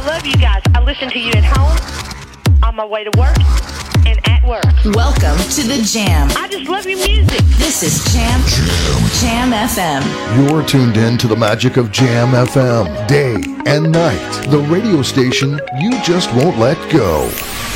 I love you guys. I listen to you at home, on my way to work, and at work. Welcome to the Jam. I just love your music. This is Jam Jam FM. You're tuned in to the magic of Jam FM, day and night. The radio station you just won't let go.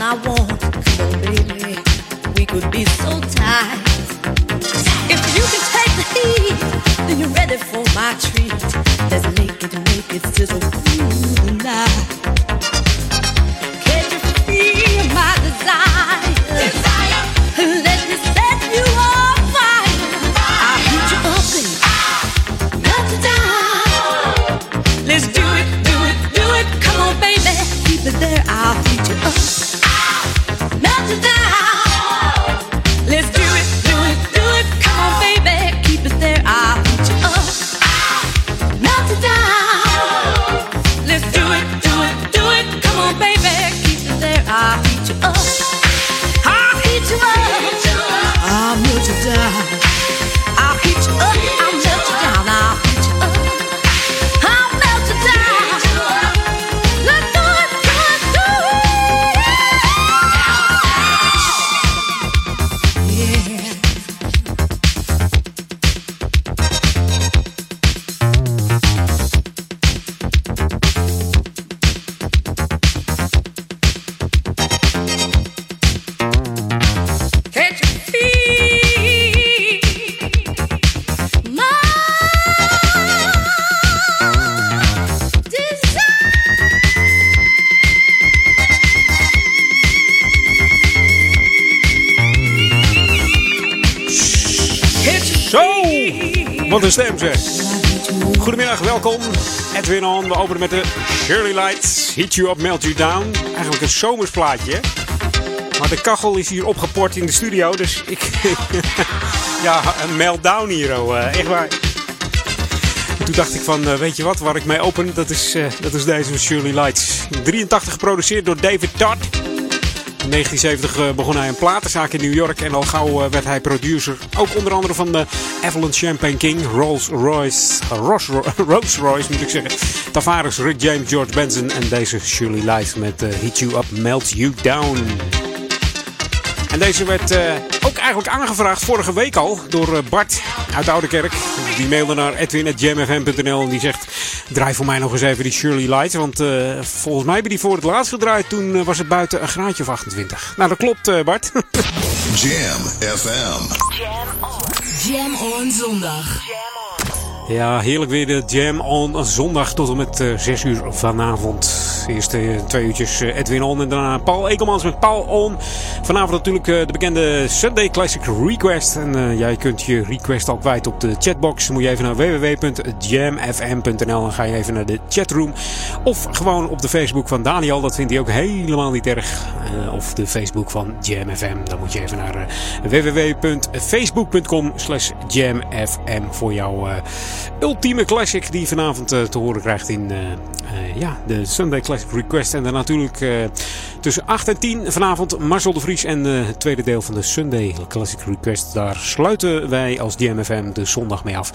I want. Come we could be so tight. If you can take the heat, then you're ready for my treat. Let's make it, make it sizzle through the night. We openen met de Shirley Lights. Hit You Up, Melt You Down. Eigenlijk een zomersplaatje. Maar de kachel is hier opgeport in de studio. Dus ik... ja, een meltdown hier. Oh, eh, echt waar. En Toen dacht ik van, eh, weet je wat, waar ik mee open, dat is, eh, dat is deze Shirley Lights. 83 geproduceerd door David Todd. In 1970 eh, begon hij een platenzaak in New York en al gauw werd hij producer. Ook onder andere van de Avalanche Champagne King, Rolls Royce, Rolls, Rolls Royce moet ik zeggen. Tavares, Rick James, George Benson en deze Shirley Lights met eh, Hit You Up, Melt You Down. En deze werd eh, ook eigenlijk aangevraagd vorige week al door eh, Bart uit Oudekerk. Die mailde naar edwin.jamfm.nl en die zegt... Draai voor mij nog eens even die Shirley Lights. Want eh, volgens mij hebben die voor het laatst gedraaid. Toen was het buiten een graadje of 28. Nou, dat klopt eh, Bart. Jam FM. Jam on zondag. Ja, heerlijk weer de Jam on zondag tot en met eh 6 uur vanavond. Eerst eh, twee uurtjes eh, Edwin On en daarna Paul Ekelmans met Paul On. Vanavond natuurlijk eh, de bekende Sunday Classic Request. En eh, jij kunt je request al kwijt op de chatbox. Moet je even naar www.jamfm.nl en ga je even naar de chatroom. Of gewoon op de Facebook van Daniel. Dat vindt hij ook helemaal niet erg. Eh, of de Facebook van Jam FM. Dan moet je even naar eh, www.facebook.com slash jamfm voor jouw eh, ultieme classic die vanavond eh, te horen krijgt in eh, eh, ja, de Sunday Classic Request. En dan natuurlijk tussen 8 en 10 vanavond Marcel de Vries en het tweede deel van de Sunday Classic Request. Daar sluiten wij als JamFM de zondag mee af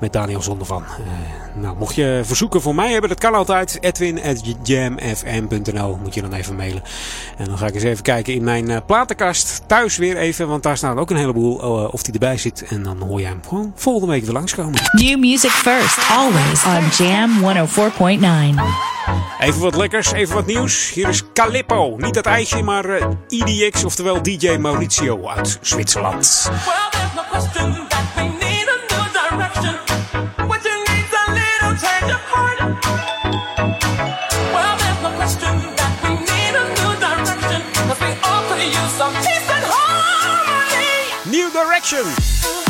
met Daniel Zondervan. Eh, nou, mocht je verzoeken voor mij hebben, dat kan altijd. Edwin.jamfm.nl moet je dan even mailen. En dan ga ik eens even kijken in mijn platenkast. Thuis weer even, want daar staan ook een heleboel. of die erbij zit. En dan hoor je hem gewoon volgende week weer langskomen. Music first, always on Jam 104.9. Even wat lekkers, even wat nieuws. Hier is Calippo. Niet dat ijsje, maar eh, EDX, oftewel DJ Mauricio uit Zwitserland. Well, there's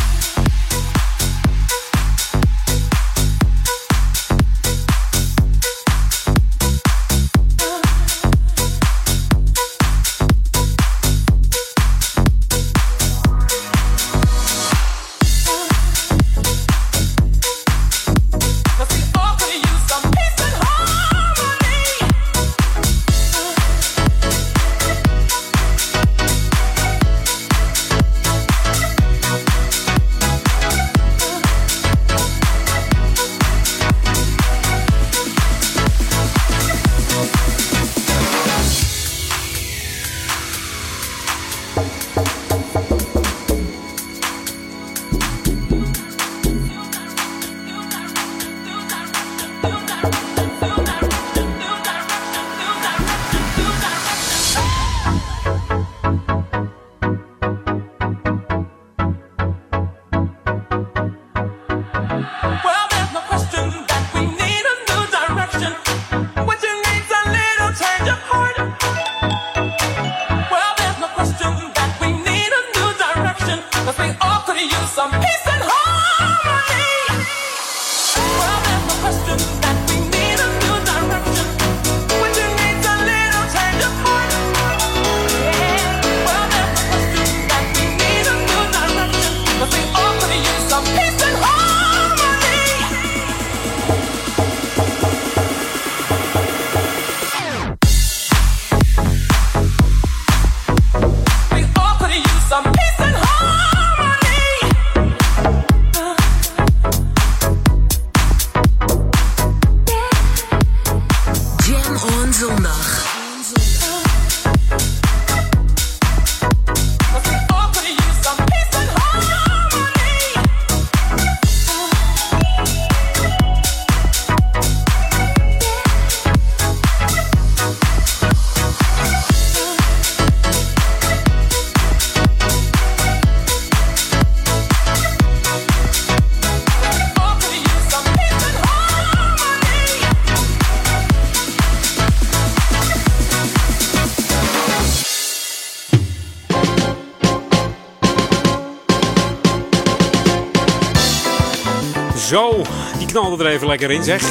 knalde er even lekker in, zeg.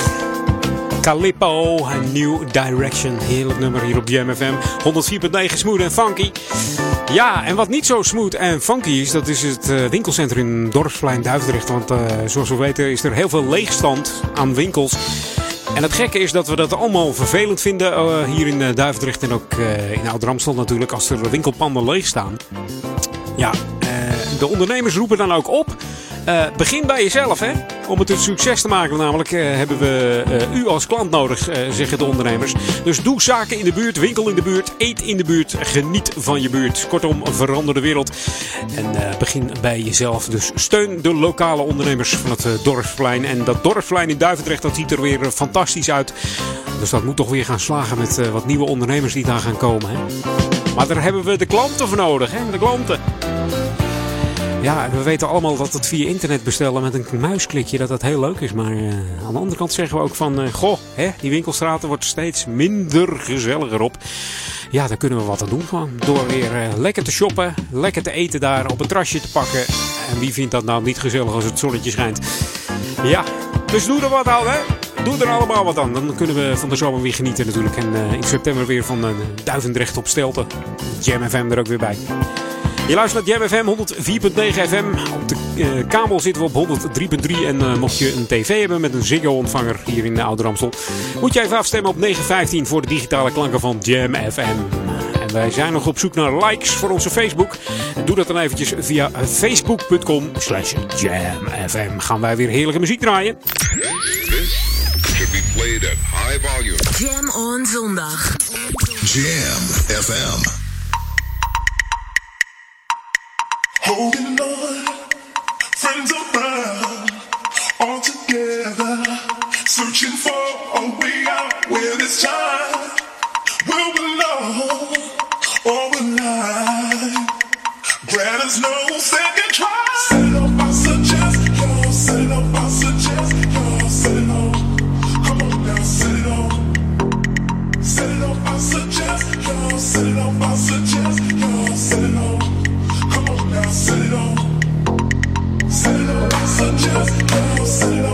Calippo, New Direction. Heerlijk nummer hier op JMFM. 104.9 smooth en funky. Ja, en wat niet zo smooth en funky is, dat is het uh, winkelcentrum in Dorpsplein Duivendrecht. Want uh, zoals we weten is er heel veel leegstand aan winkels. En het gekke is dat we dat allemaal vervelend vinden uh, hier in Duivendrecht en ook in Oud-Ramstel natuurlijk als er winkelpanden leeg staan. Ja, de ondernemers roepen dan ook op begin bij jezelf, hè? Om het een succes te maken, namelijk uh, hebben we uh, u als klant nodig, zeggen de ondernemers. Dus doe zaken in de buurt, winkel in de buurt, eet in de buurt, geniet van je buurt. Kortom, verander de wereld. En begin bij jezelf. Dus steun de lokale ondernemers van het dorpsplein. En dat dorpsplein in Duivendrecht, dat ziet er weer fantastisch uit. Dus dat moet toch weer gaan slagen met wat nieuwe ondernemers die daar gaan komen, hè? Maar daar hebben we de klanten voor nodig, hè? De klanten. Ja, we weten allemaal dat het via internet bestellen met een muisklikje dat dat heel leuk is. Maar uh, aan de andere kant zeggen we ook van, uh, goh, hè, die winkelstraten wordt steeds minder gezelliger op. Ja, daar kunnen we wat aan doen gewoon. Door weer uh, lekker te shoppen, lekker te eten daar, op een trasje te pakken. En wie vindt dat nou niet gezellig als het zonnetje schijnt? Ja, dus doe er wat aan, hè. Doe er allemaal wat aan. Dan kunnen we van de zomer weer genieten natuurlijk. En in september weer van Duivendrecht op Stelten. Jam FM er ook weer bij. Je luistert naar Jam FM 104.9 FM. Op de uh, kabel zitten we op 103.3. En uh, mocht je een tv hebben met een Ziggo-ontvanger hier in de Oude Ramsel... moet jij even afstemmen op 915 voor de digitale klanken van Jam FM. En wij zijn nog op zoek naar likes voor onze Facebook. Doe dat dan eventjes via facebook.com slash jamfm. Gaan wij weer heerlijke muziek draaien. should be played at high volume. Jam on zondag. Jam FM. Holding on, friends around, all together, searching for a way out where this time will belong or lie. Grant no second try. It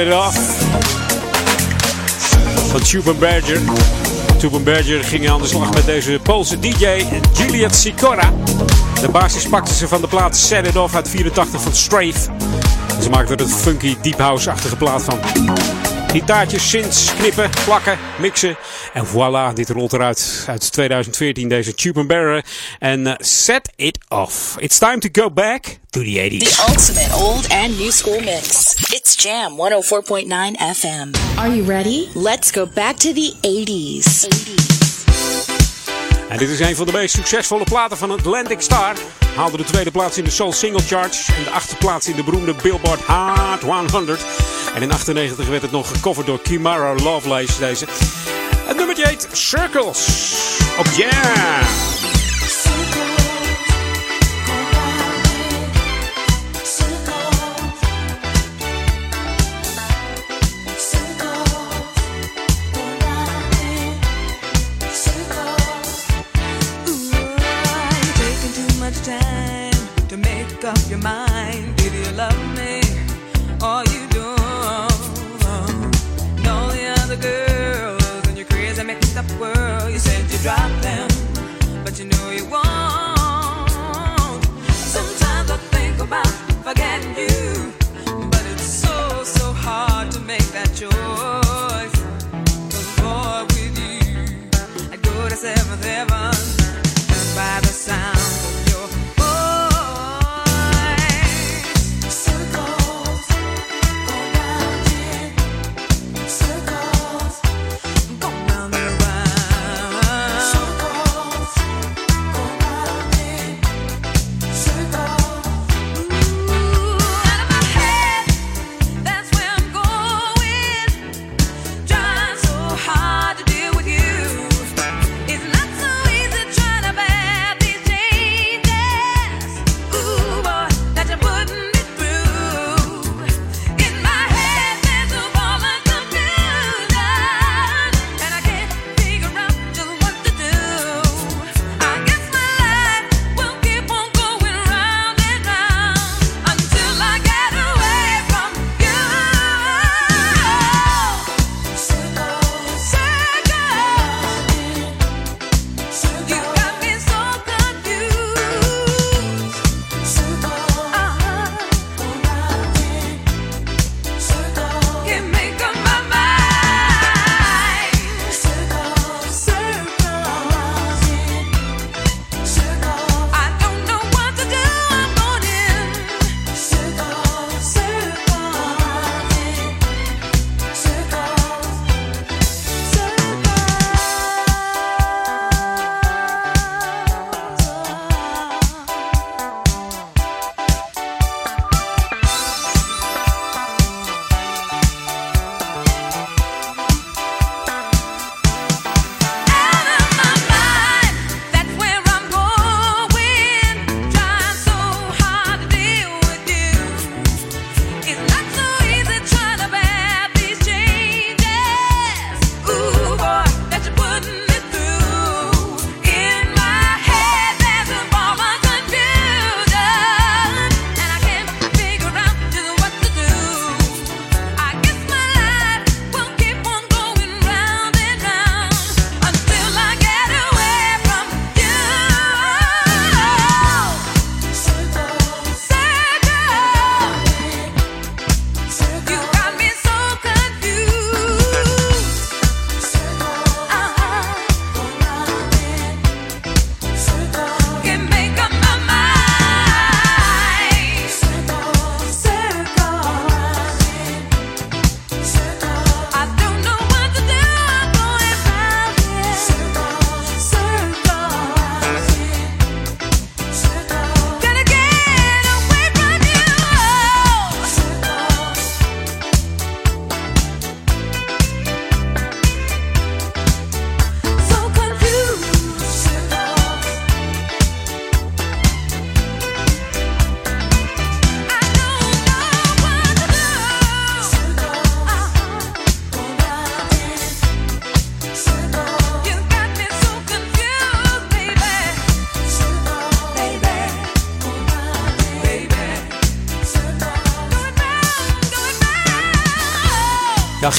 It Off. Van Tuban Berger. Tuban Berger ging aan de slag met deze Poolse DJ Juliet Sikora. De basis pakte ze van de plaat Set It Off uit 84 van Strafe. Ze maakte er een funky deep house-achtige plaat van. Gitaartjes, synths, knippen, plakken, mixen. En voilà, dit rolt eruit uit 2014, deze Tube Barrer. En uh, set it off. It's time to go back to the 80s. The ultimate old and new school mix. It's Jam 104.9 FM. Are you ready? Let's go back to the 80s. 80s. En dit is een van de meest succesvolle platen van Atlantic Star. Haalde de tweede plaats in de Soul Single Charts en de achtste plaats in de beroemde Billboard Hot 100. En in 98 werd het nog gecoverd door Kimara Lovelace deze. Het nummertje heet Circles op Jam.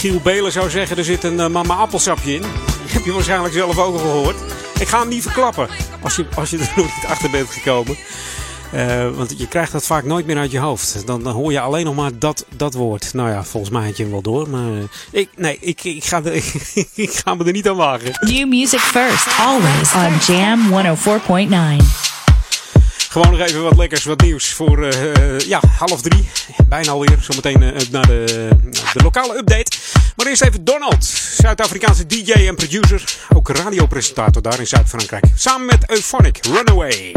Giel Belen zou zeggen, er zit een uh, mama appelsapje in. Die heb je waarschijnlijk zelf ook al gehoord. Ik ga hem niet verklappen, als je, als je er nog niet achter bent gekomen. Eh, want je krijgt dat vaak nooit meer uit je hoofd. Dan, dan hoor je alleen nog maar dat, dat woord. Nou ja, volgens mij had je hem wel door. Maar eh, ik, nee, ik, ik, ga er, ik ga me er niet aan wagen. New music first, always on Jam 104.9. Gewoon nog even wat lekkers, wat nieuws voor uh, ja, half drie. Bijna alweer, zometeen uh, naar de, de lokale update. Maar eerst even Donald, Zuid-Afrikaanse DJ en producer. Ook radiopresentator daar in Zuid-Frankrijk. Samen met Euphonic, Runaway.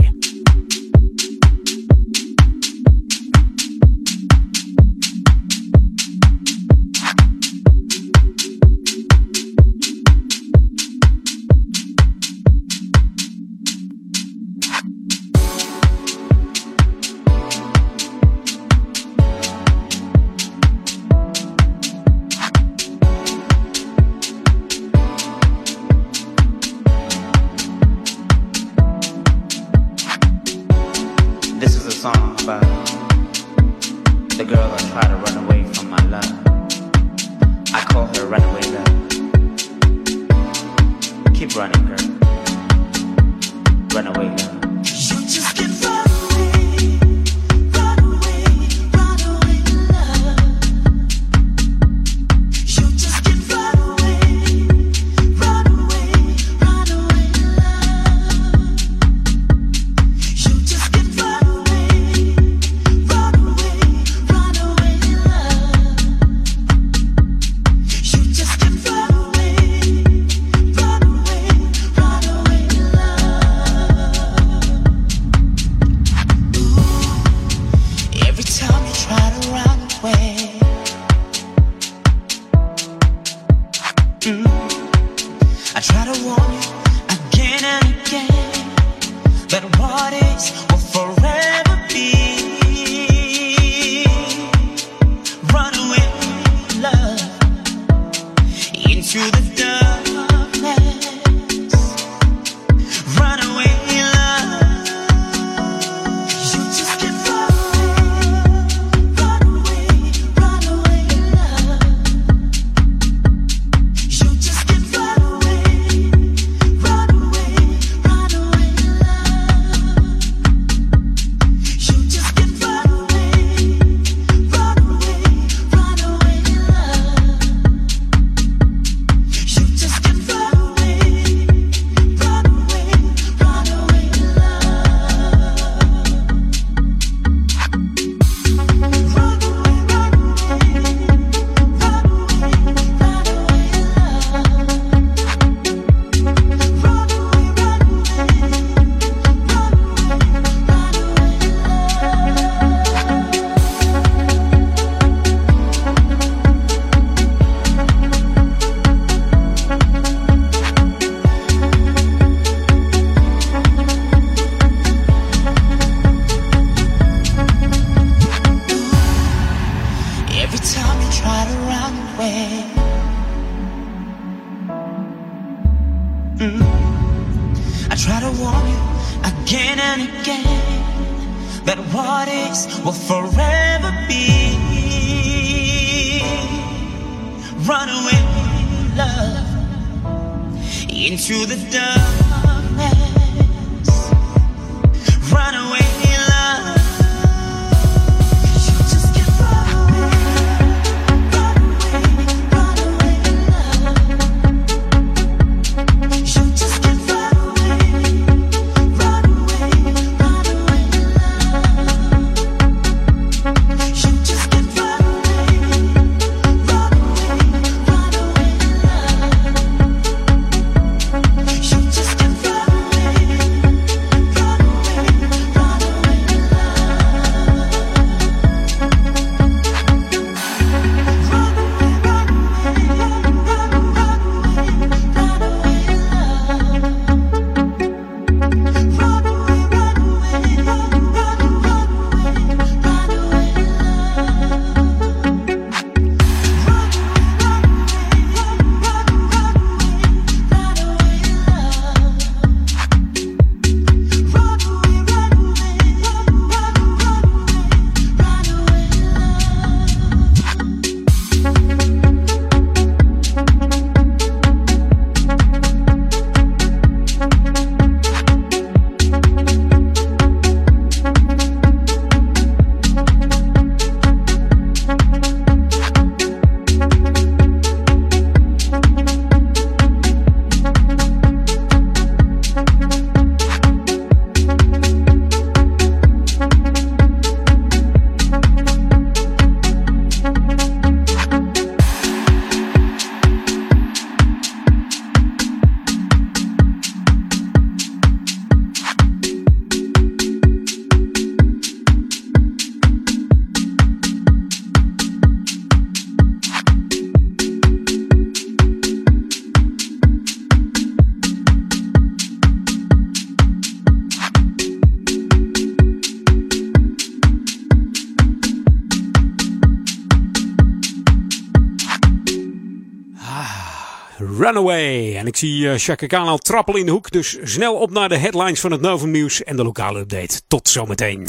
Ik zie uh, Chaka Khan al trappelen in de hoek. Dus snel op naar de headlines van het Novum Nieuws en de lokale update. Tot zometeen.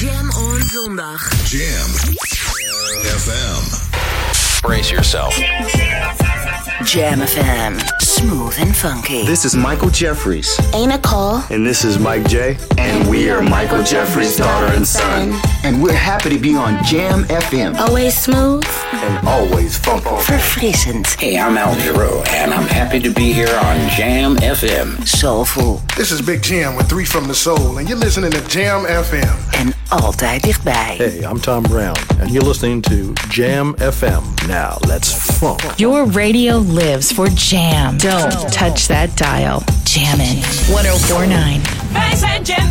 Jam on zondag. Jam FM. Brace yourself. Jam FM. Smooth and funky. This is Michael Jeffries. Ain't a call. And this is Mike J. And we are Michael Jeffries' daughter and son. And we're happy to be on Jam FM. Always smooth. And always funky. Verfrissend. Hey, I'm Al Giro, and I'm happy to be here on Jam FM. Soulful. This is Big Jam with Three from the Soul, and you're listening to Jam FM. En altijd dichtbij. Hey, I'm Tom Brown, and you're listening to Jam FM. Now, let's funk. Your radio lives for Jam. Don't touch that dial. Jammin' 1049. Wij zijn Jam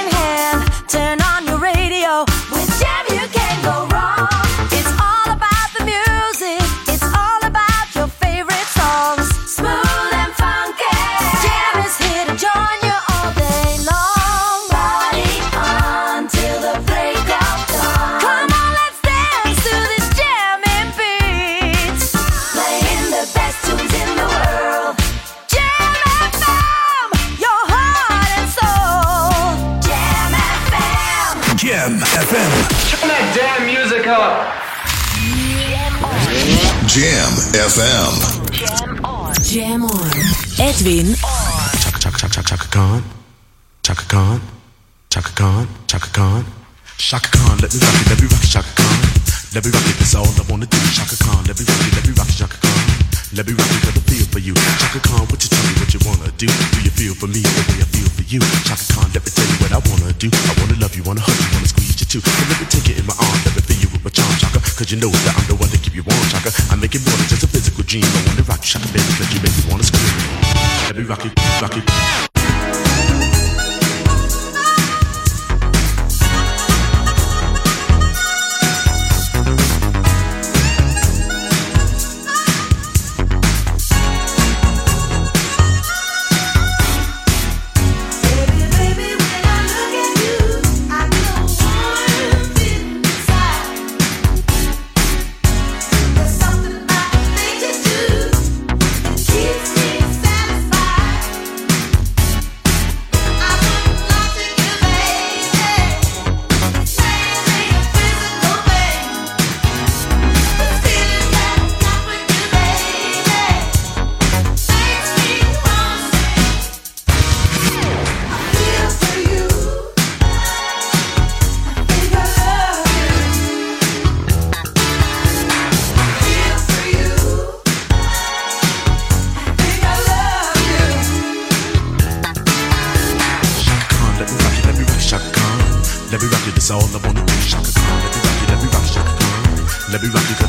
hand. Jam FM. Jam on. Jam on. Edwin Chaka Chaka Chaka Chaka Chaka Khan. Chaka Khan. Chaka Khan. Chaka Khan. Shaka Khan, let me rock it, let me rock it, Shaka Khan. Let me rock it, that's all I wanna do. Shaka Khan, let me rock it, let me rock it, Shaka Khan. Let me rock it, got a feel for you. Shaka Khan, what you tell me what you wanna do? Do you feel for me the way I feel for you? Shaka Khan, let me tell you what I wanna do. I wanna love you, wanna hug you, wanna squeeze you too. So let me take it in my arms, let me feel you my charm, Shaka. Cause you know that I'm the one to keep you warm, chaka I make it more than just a physical dream. I wanna rock you, Shaka, baby, cause you make me wanna scream. Let me rock it, rock it. Let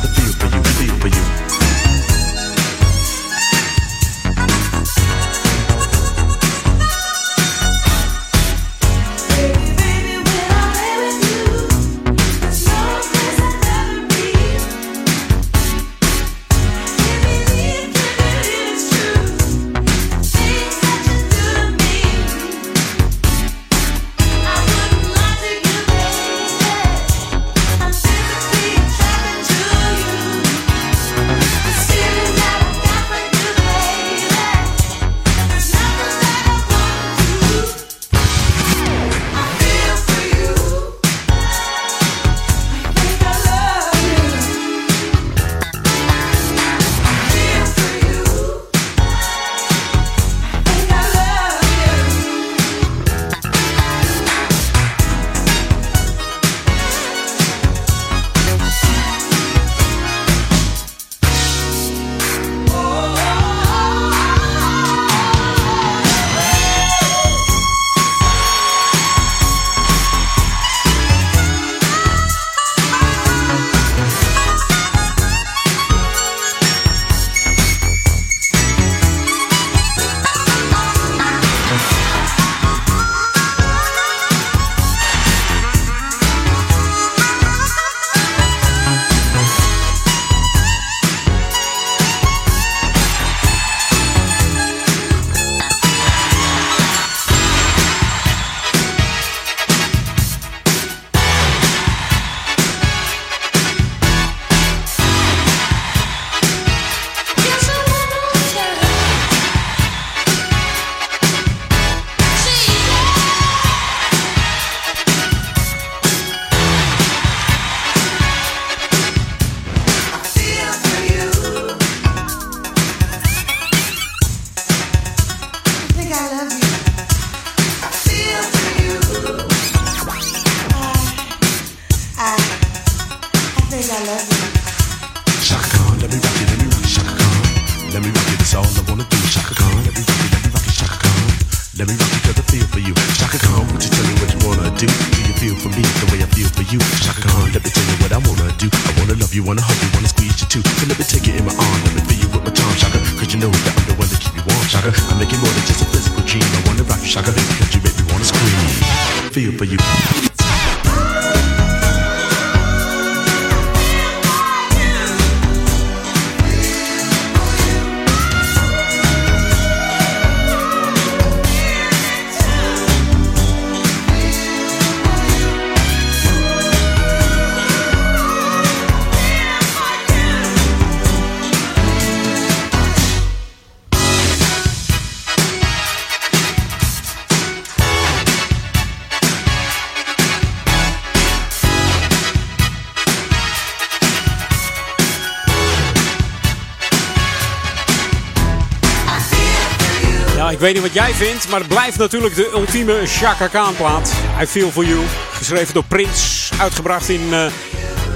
weet niet wat jij vindt, maar het blijft natuurlijk de ultieme Chaka Khan plaat. I Feel For You, geschreven door Prins, uitgebracht in eh,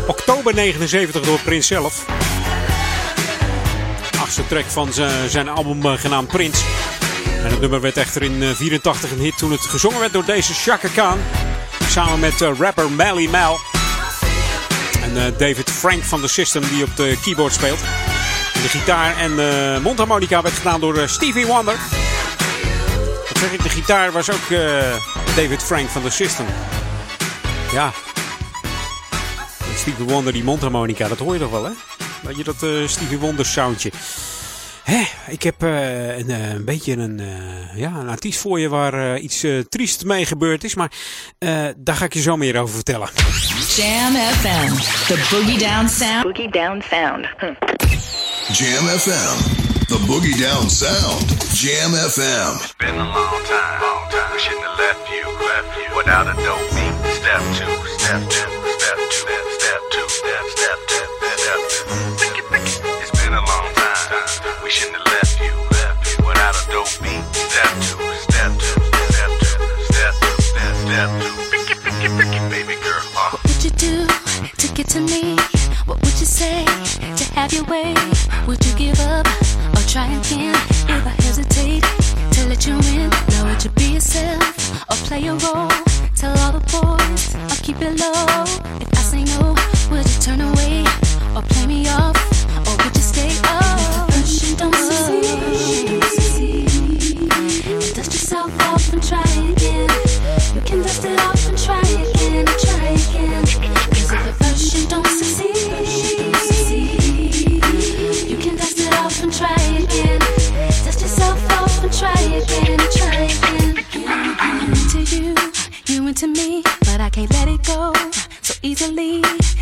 oktober 79 door Prins zelf. Achtste track van zijn- album eh, genaamd Prins. En het nummer werd echter in eh, 84 een hit toen het gezongen werd door deze Chaka Khan. Samen met eh, rapper Mally Mel. En eh, David Frank van The System die op de keyboard speelt. De gitaar en mondharmonica werd gedaan door eh, Stevie Wonder. Zeg ik, de gitaar was ook eh, David Frank van The System. Ja. Stevie Wonder, die mondharmonica, dat hoor je toch wel, hè? Weet je dat eh, Stevie Wonder soundje. Hè, ik heb eh, een, eh, een beetje een, eh, ja, een artiest voor je waar eh, iets eh, triest mee gebeurd is. Maar eh, daar ga ik je zo meer over vertellen. Jam FM. The Boogie Down Sound. Boogie Down Sound. Jam FM. The Boogie Down Sound. Jam FM. It's been a long time, long time. We shouldn't have left you, left you without a dope beat. Step two, step two, step two, step, step two, step, step two, step two. Pick it, pick it. It's been a long time. We shouldn't have left you, left you without a dope beat. Step two, step two, step two, step two, step, step two. Pick it, pick it, pick it, baby girl. Uh. What would you do to get to me? What would you say to have your way? Would you give up or try again? If I hesitate to let you in, now would you be yourself or play a role? Tell all the boys I'll keep it low. If I say no, would you turn away or play me off? Or would you stay up? First you don't succeed. Dust yourself off and try try again, try again. I'm into you, you into me, but I can't let it go so easily.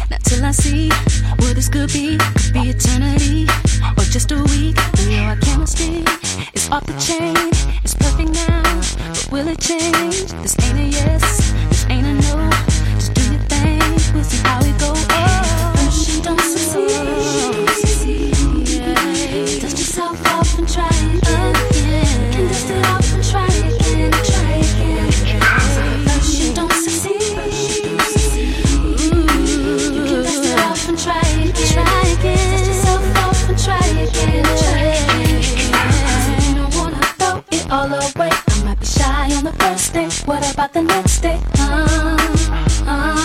Not till I see what this could be. Could be eternity or just a week. We know chemistry is off the chain. It's perfect now, but will it change? This ain't a yes, this ain't a no. Just do your thing, we'll see how it goes. Oh, shy on the first day. What about the next day? Uh, uh, uh,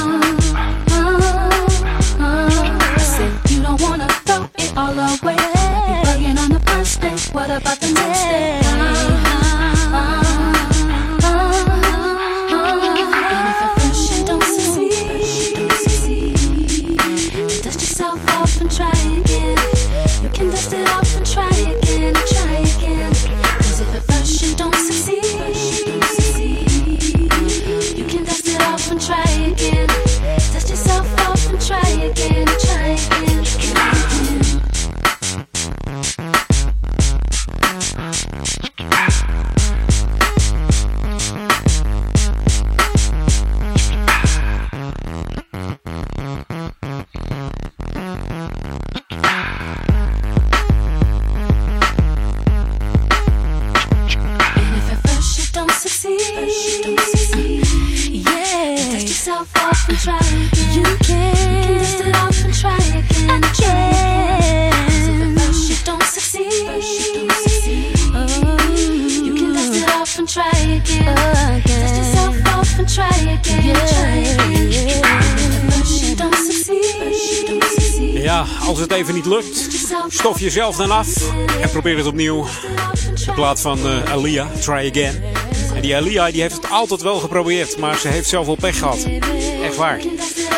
als het even niet lukt, stof jezelf dan af en probeer het opnieuw. De plaat van uh, Alia, Try Again. En die Alia die heeft het altijd wel geprobeerd, maar ze heeft zelf wel pech gehad. Echt waar.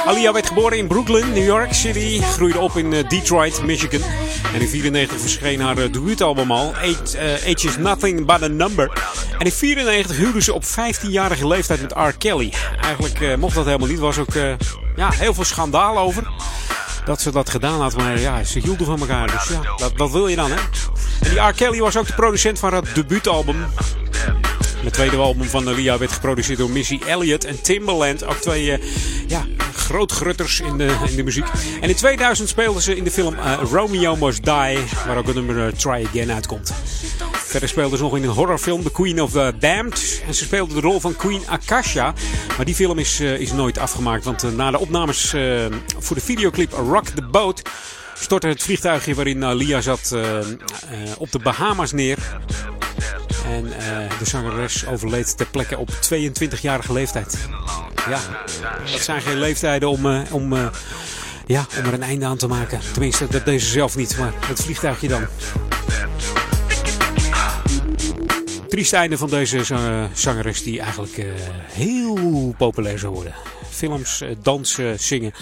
Alia werd geboren in Brooklyn, New York City. Groeide op in uh, Detroit, Michigan. En in 94 verscheen haar uh, debuutalbum al. Age, Age is Nothing But A Number. En in 94 huwde ze op 15-jarige leeftijd met R. Kelly. Eigenlijk mocht dat helemaal niet. was ook ja, heel veel schandaal over dat ze dat gedaan had. Maar ja, ze hielden van elkaar. Dus ja, dat, wil je dan, hè? En die R. Kelly was ook de producent van haar debuutalbum. Het tweede album van Lia werd geproduceerd door Missy Elliott en Timbaland. Ook twee uh, ja, grootgrutters in de, in de muziek. En in 2000 speelden ze in de film uh, Romeo Must Die, waar ook het nummer uh, Try Again uitkomt. Verder speelde ze nog in een horrorfilm The Queen of the Damned. En ze speelde de rol van Queen Akasha. Maar die film is, is nooit afgemaakt. Want na de opnames voor de videoclip Rock the Boat stortte het vliegtuigje waarin Lia zat op de Bahama's neer. En de zangeres overleed ter plekke op 22-jarige leeftijd. Ja, dat zijn geen leeftijden om, om, ja, om er een einde aan te maken. Tenminste, dat deze zelf niet, maar het vliegtuigje dan. Triest einde van deze zangeres die eigenlijk heel populair zou worden. Films, dansen, zingen,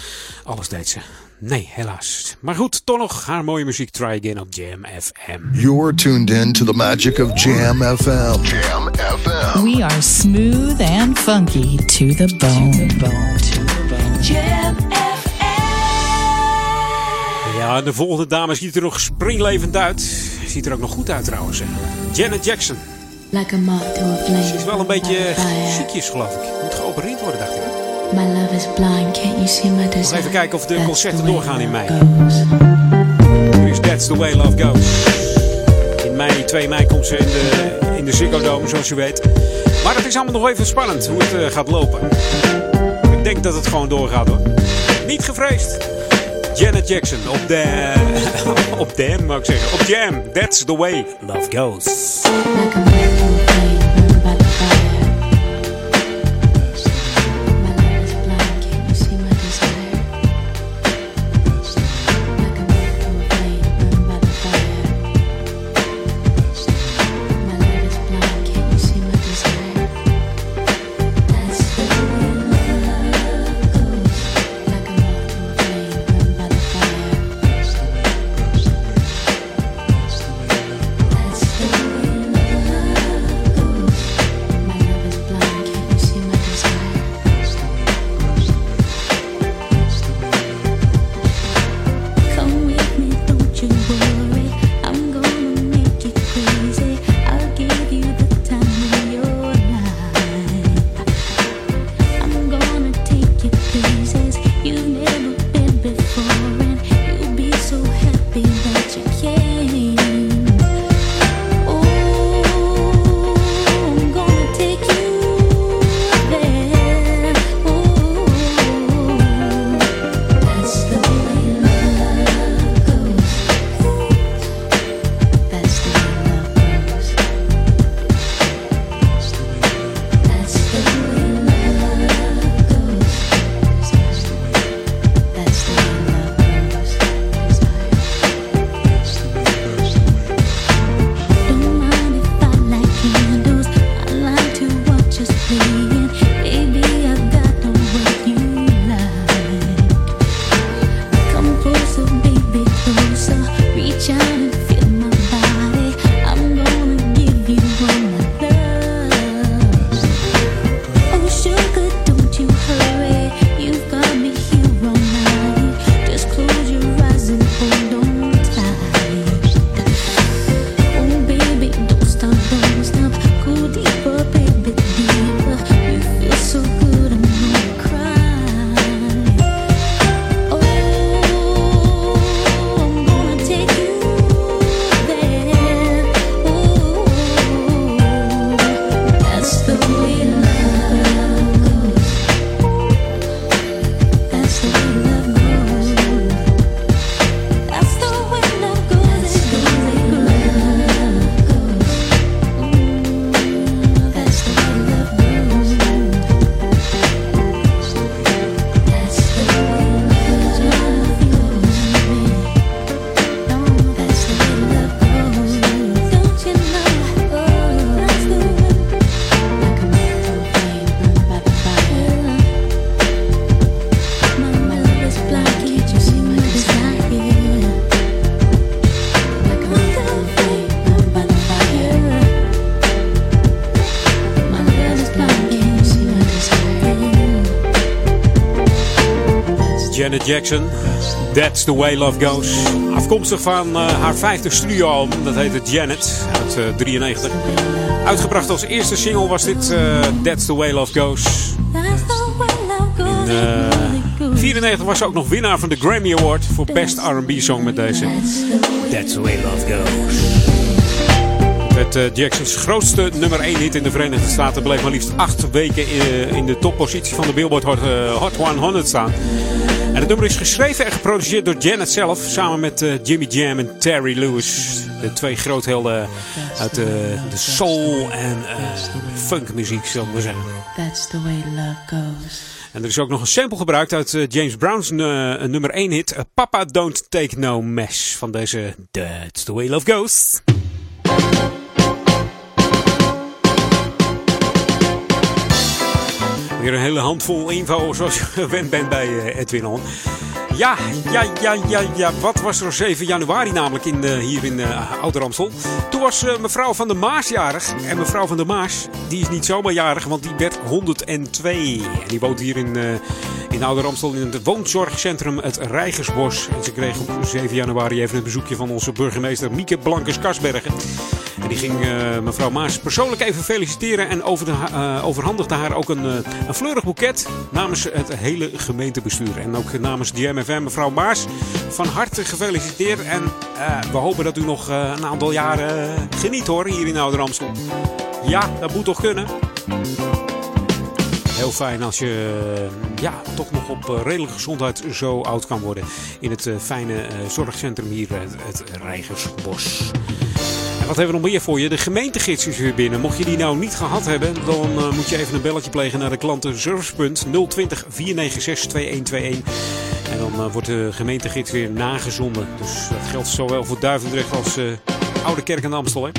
alles deed ze. Nee, helaas. Maar goed, toch nog haar mooie muziek. Try again op Jam FM. You're tuned in to the magic of Jam FM. Jam FM. We are smooth and funky to the bone. To the bone. To the bone. Jam FM. Ja, de volgende dame ziet er nog springlevend uit. Ziet er ook nog goed uit trouwens. Janet Jackson. Like a moth to a flame. Ze is wel een beetje ziekjes geloof ik. Moet geopereerd worden dacht ik. My love is blind, can't you see my desire? Even kijken of de concerten doorgaan in mei. Nu is That's the way love goes. In mei, 2 mei komt ze in de, in de Ziggo Dome, zoals u weet. Maar het is allemaal nog even spannend hoe het uh, gaat lopen. Ik denk dat het gewoon doorgaat hoor. Niet gevreesd. Janet Jackson op de... op Dam, mag ik zeggen. Op Jam. That's the way love goes. Like Janet Jackson, That's the Way Love Goes. Afkomstig van uh, haar vijfde studioalbum, dat heette Janet, uit uh, 93. Uitgebracht als eerste single was dit uh, That's the Way Love Goes. In 94 was ze ook nog winnaar van de Grammy Award voor Best R&B Song met deze That's the Way Love Goes. Met Jacksons grootste nummer 1 hit in de Verenigde Staten bleef maar liefst 8 weken in, de toppositie van de Billboard Hot 100 staan. En het nummer is geschreven en geproduceerd door Janet zelf, samen met uh, Jimmy Jam en Terry Lewis. De twee groothelden uit de soul- en funkmuziek, zullen we zeggen. That's the way love goes. En er is ook nog een sample gebruikt uit uh, James Brown's uh, nummer 1 hit. Uh, Papa Don't Take No Mess. Van deze That's the Way Love Goes. Weer een hele handvol info zoals je gewend bent bij Edwin On. Ja, ja, ja, ja, ja. Wat was er 7 januari namelijk in, uh, hier in uh, Ouder-Amstel? Toen was mevrouw van der Maas jarig. En mevrouw van der Maas, die is niet zomaar jarig, want die werd 102. En die woont hier in, in Ouder-Amstel in het woonzorgcentrum het Rijgersbos. En ze kreeg op 7 januari even een bezoekje van onze burgemeester Mieke Blankes-Kasbergen. En die ging mevrouw Maas persoonlijk even feliciteren. En over de, overhandigde haar ook een, een fleurig boeket namens het hele gemeentebestuur. En ook namens DMFM, mevrouw Maas, van harte gefeliciteerd. En we hopen dat u nog een aantal jaren geniet hoor, hier in Ouder Amstel. Ja, dat moet toch kunnen? Heel fijn als je ja, toch nog op redelijke gezondheid zo oud kan worden. In het fijne zorgcentrum hier, het Rijgersbos. Wat hebben we nog meer voor je? De gemeentegids is weer binnen. Mocht je die nou niet gehad hebben, dan moet je even een belletje plegen naar de klantenservicepunt 020 496 2121. En dan wordt de gemeentegids weer nagezonden. Dus dat geldt zowel voor Duivendrecht als uh, Oude Kerk en Amstel. Hè?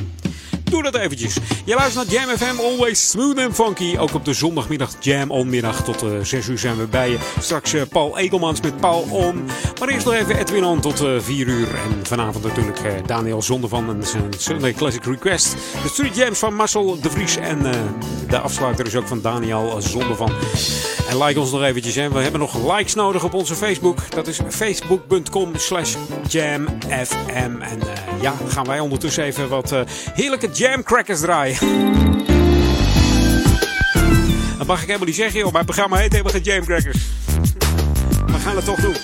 Doe dat eventjes. Je luistert naar Jam FM, always smooth and funky. Ook op de zondagmiddag Jam onmiddag tot uh, 6 uur zijn we bij je. Straks uh, Paul Egelmans met Paul On. Maar eerst nog even Edwin On tot uh, 4 uur. En vanavond natuurlijk Daniel Zondervan en zijn Sunday Classic Request. De Street Jams van Marcel de Vries. En de afsluiter is ook van Daniel Zondervan. En like ons nog eventjes. Hè. We hebben nog likes nodig op onze Facebook. Dat is facebook.com slash jamfm. En ja, gaan wij ondertussen even wat heerlijke Jam Crackers draaien. Dat mag ik helemaal niet zeggen, joh. Mijn programma heet helemaal geen Jam Crackers. We gaan het toch doen.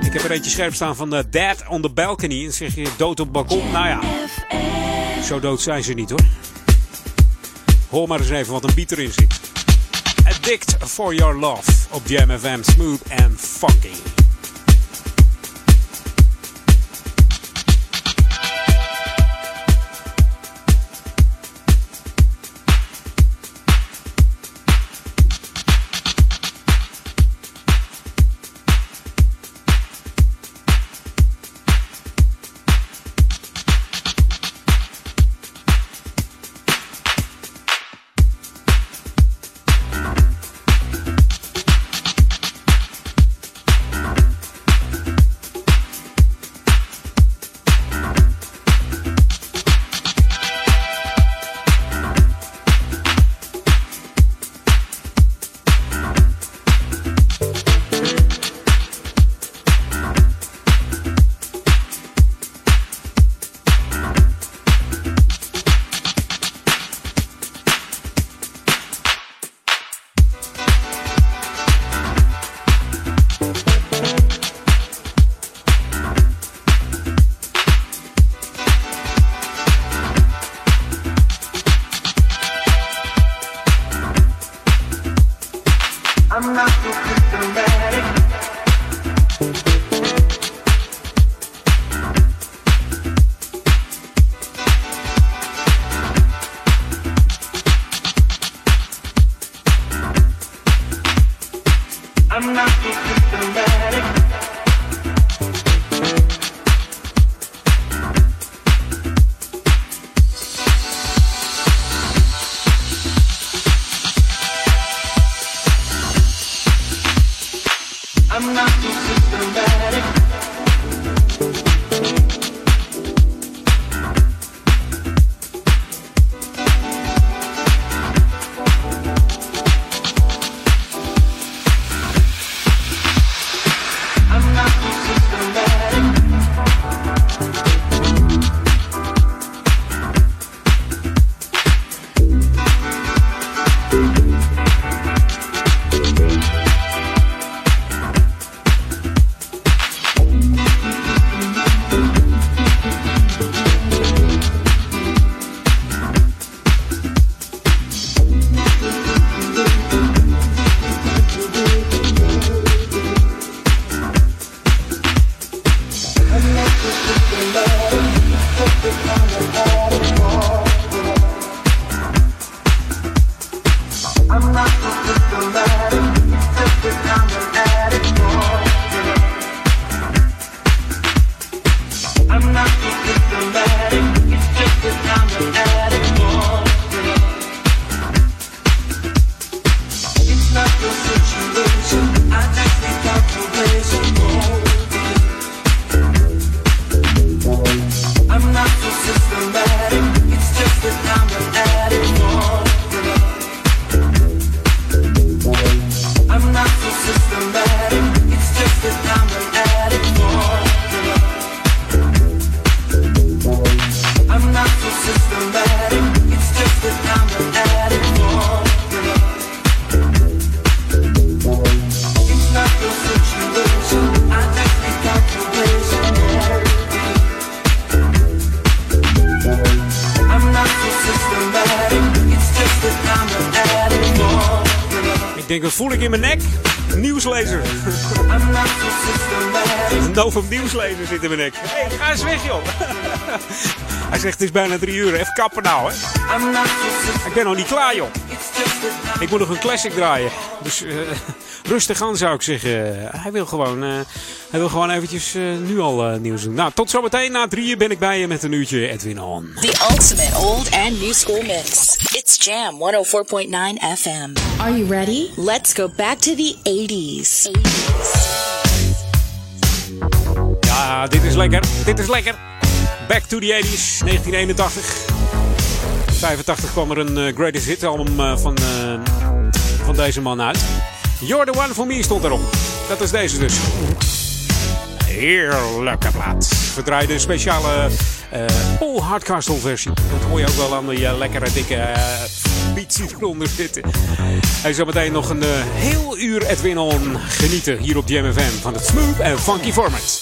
Ik heb er eentje scherp staan van uh, Dad on the Balcony. En zeg je dood op het balkon. Nou ja, zo dood zijn ze niet hoor. Hoor maar eens even wat een beat erin zit. Addict for your love op Jam FM. Smooth and funky. Nek. Hé, hey, ga eens weg joh. Hij zegt, het is bijna drie uur. Even kappen nou, hè. Ik ben nog niet klaar, joh. Ik moet nog een classic draaien. Dus uh, rustig aan, zou ik zeggen. Hij wil gewoon, uh, hij wil gewoon eventjes uh, nu al nieuws doen. Nou, tot zometeen. Na drieën ben ik bij je met een uurtje Edwin On. The ultimate old and new school mix. It's Jam 104.9 FM. Are you ready? Let's go back to the 80s. 80s. Dit is lekker. Dit is lekker. Back to the 80s, 1981. 85 kwam er een uh, Greatest Hit album uh, van, uh, van deze man uit. You're the One For Me stond erop. Dat is deze dus. Heerlijke plaat. We draaiden een speciale Paul Hardcastle versie. Dat hoor je ook wel aan die lekkere dikke beats die eronder zitten. Hij zal meteen nog een heel uur Edwin On genieten hier op JMFM van het smooth en funky format.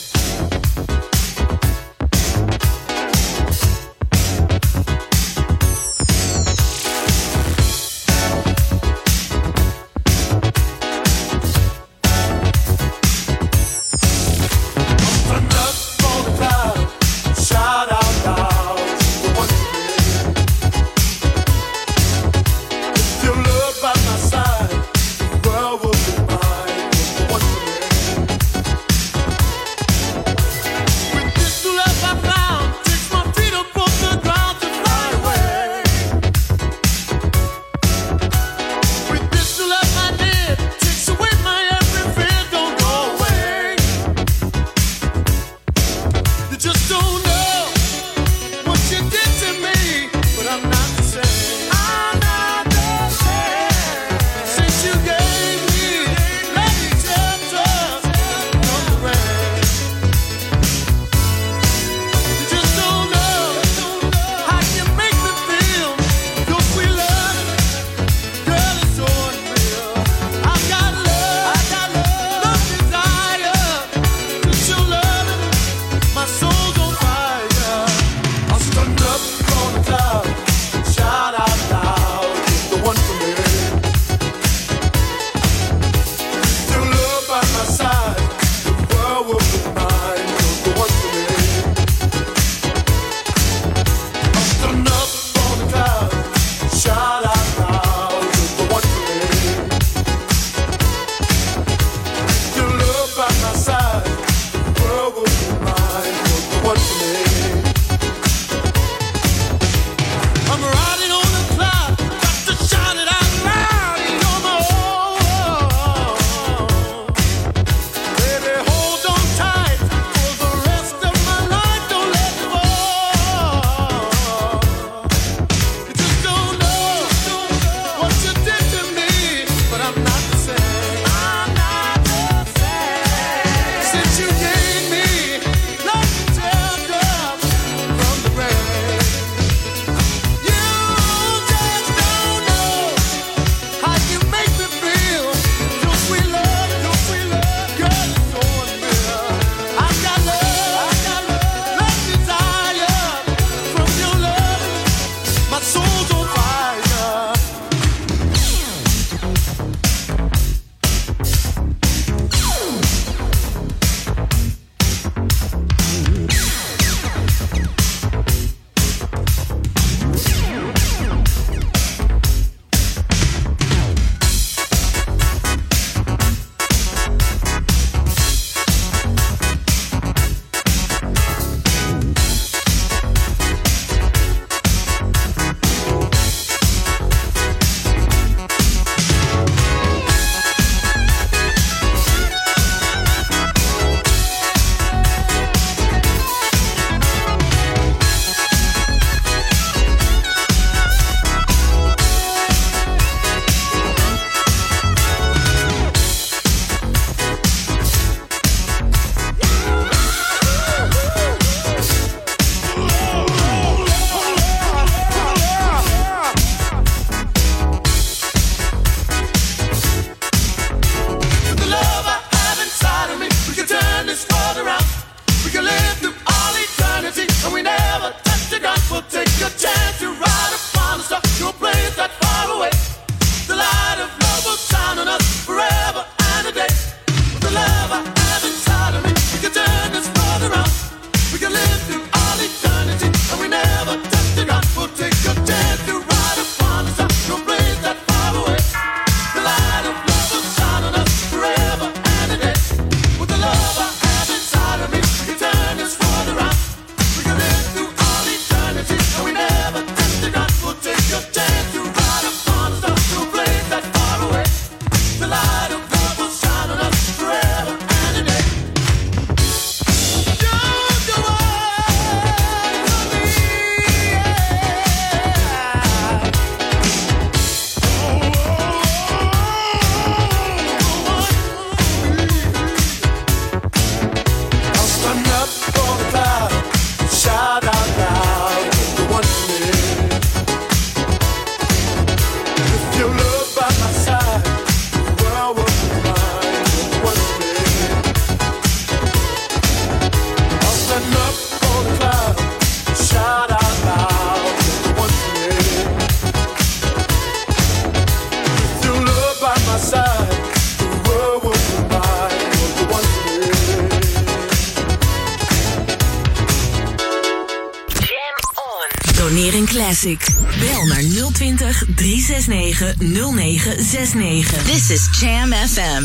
Classic. Bel naar 020 369 0969. This is Jam FM.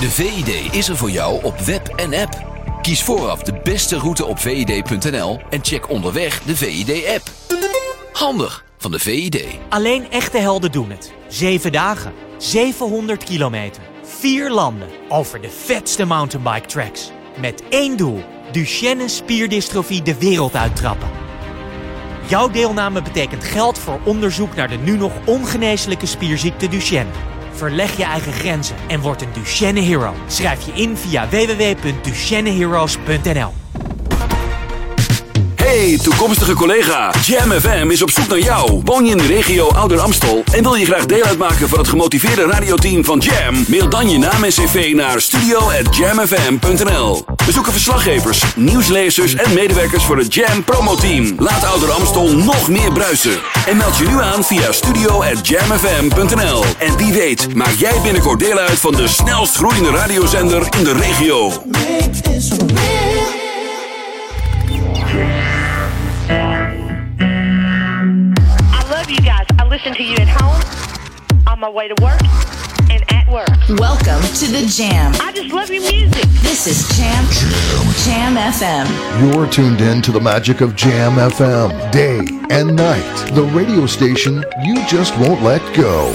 De VID is er voor jou op web en app. Kies vooraf de beste route op vid.nl en check onderweg de VID-app. Handig van de VID. Alleen echte helden doen het. Zeven dagen, 700 kilometer, vier landen, over de vetste mountainbike tracks. Met één doel, Duchenne spierdystrofie de wereld uittrappen. Jouw deelname betekent geld voor onderzoek naar de nu nog ongeneeslijke spierziekte Duchenne. Verleg je eigen grenzen en word een Duchenne Hero. Schrijf je in via www.duchenneheroes.nl Hey, toekomstige collega. Jam FM is op zoek naar jou. Woon je in de regio Ouder Amstel en wil je graag deel uitmaken van het gemotiveerde radioteam van Jam? Mail dan je naam en cv naar studio@jamfm.nl. We zoeken verslaggevers, nieuwslezers en medewerkers voor het Jam promoteam. Laat Ouder Amstel nog meer bruisen. En meld je nu aan via studio@jamfm.nl. En wie weet, maak jij binnenkort deel uit van de snelst groeiende radiozender in de regio. Love you guys. Listen to you at home, on my way to work, and at work. Welcome to the Jam. I just love your music. This is Jam Jam FM. You're tuned in to the magic of Jam FM, day and night. The radio station you just won't let go.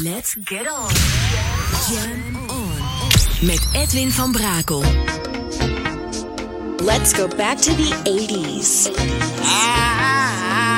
Let's get on. Jam on. Met Edwin van Brakel. Let's go back to the 80s. Hey,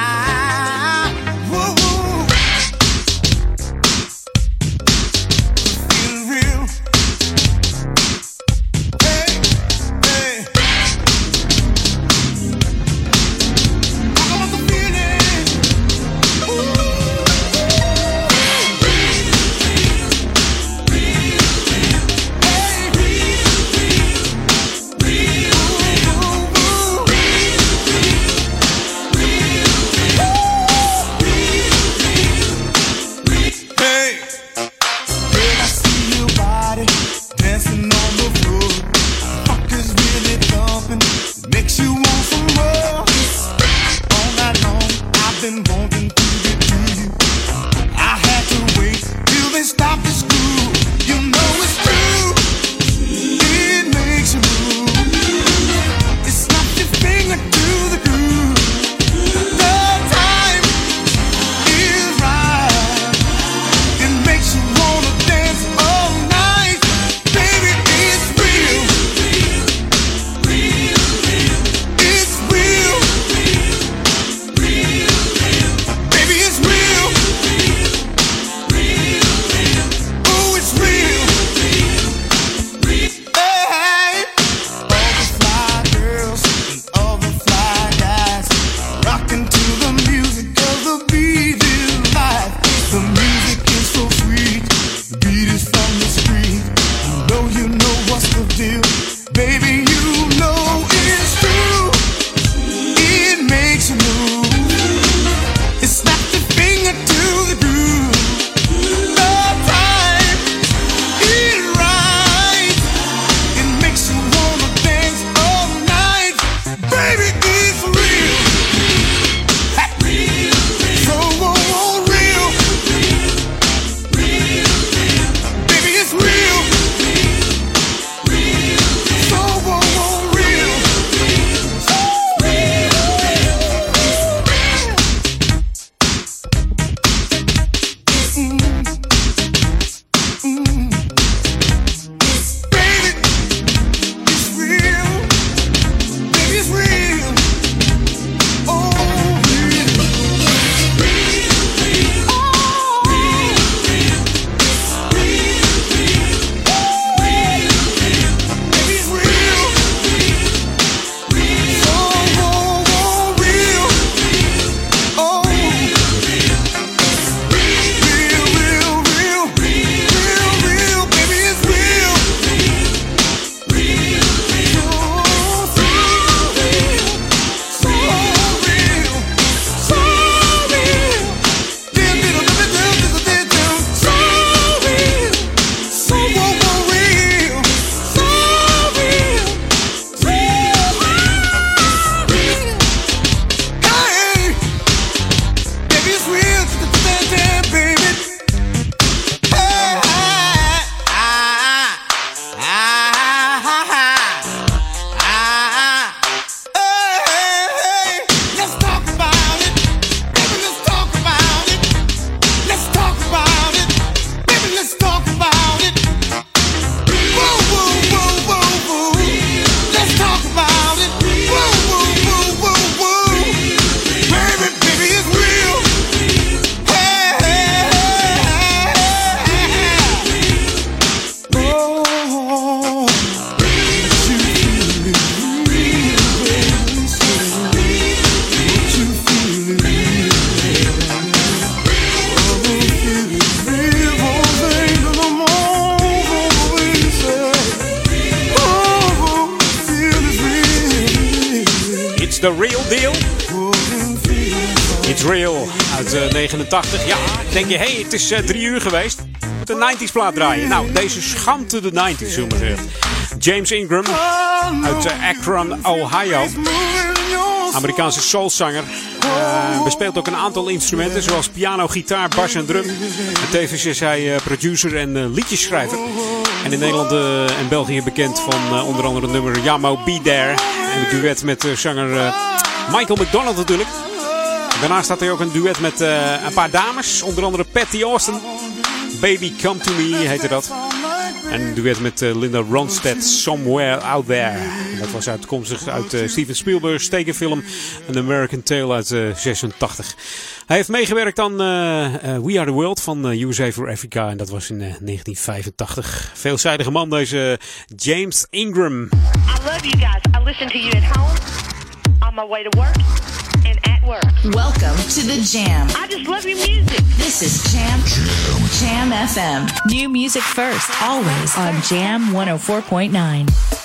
het is uh, drie uur geweest. Met een 90s plaat draaien. Nou, deze schamte de 90s, zullen we zeggen. James Ingram uit uh, Akron, Ohio. Amerikaanse soulzanger. Uh, bespeelt ook een aantal instrumenten, zoals piano, gitaar, bas en drum. En tevens is hij producer en liedjesschrijver. En in Nederland en België bekend van onder andere het nummer Yamo Be There. En het duet met zanger Michael McDonald natuurlijk. Daarnaast had hij ook een duet met een paar dames, onder andere Patty Austin. Baby Come To Me heette dat. En een duet met uh, Linda Ronstadt, Somewhere Out There. Dat was uitkomstig uit uh, Steven Spielberg's tekenfilm An American Tale uit uh, 86. Hij heeft meegewerkt aan We Are The World van USA for Africa. En dat was in 1985. Veelzijdige man deze James Ingram. I love you guys. I listen to you at home, on my way to work. At work. Welcome to the Jam. I just love your music. This is Jam Jam, Jam FM. New music first, always on Jam 104.9.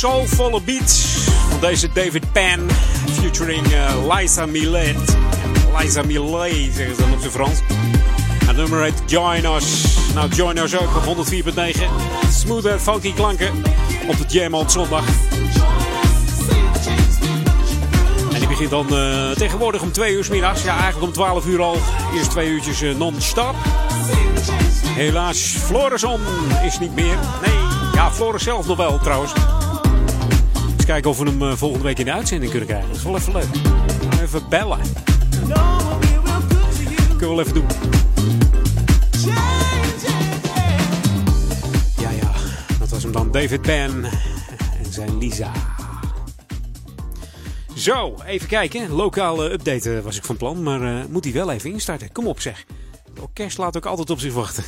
soulvolle beats van deze David Penn featuring uh, Liza Millet. Liza Millet zeggen ze dan op zijn Frans. Het nummer heet Join Us. Nou, Join Us ook op 104.9. Smooth en funky klanken op de Jam on zondag. En die begint dan uh, tegenwoordig om 2 uur middags. Ja, eigenlijk om 12 uur al. Eerst twee uurtjes uh, non-stop. Helaas, Florison is niet meer. Nee, ja, Floris zelf nog wel trouwens. Kijken of we hem uh, volgende week in de uitzending kunnen krijgen. Dat is wel even leuk. Even bellen. Kunnen we wel even doen. Ja, ja, dat was hem dan. David Penn en zijn Lisa. Zo, even kijken. Lokale update was ik van plan, maar uh, moet hij wel even instarten. Kom op zeg. Het orkest laat ook altijd op zich wachten.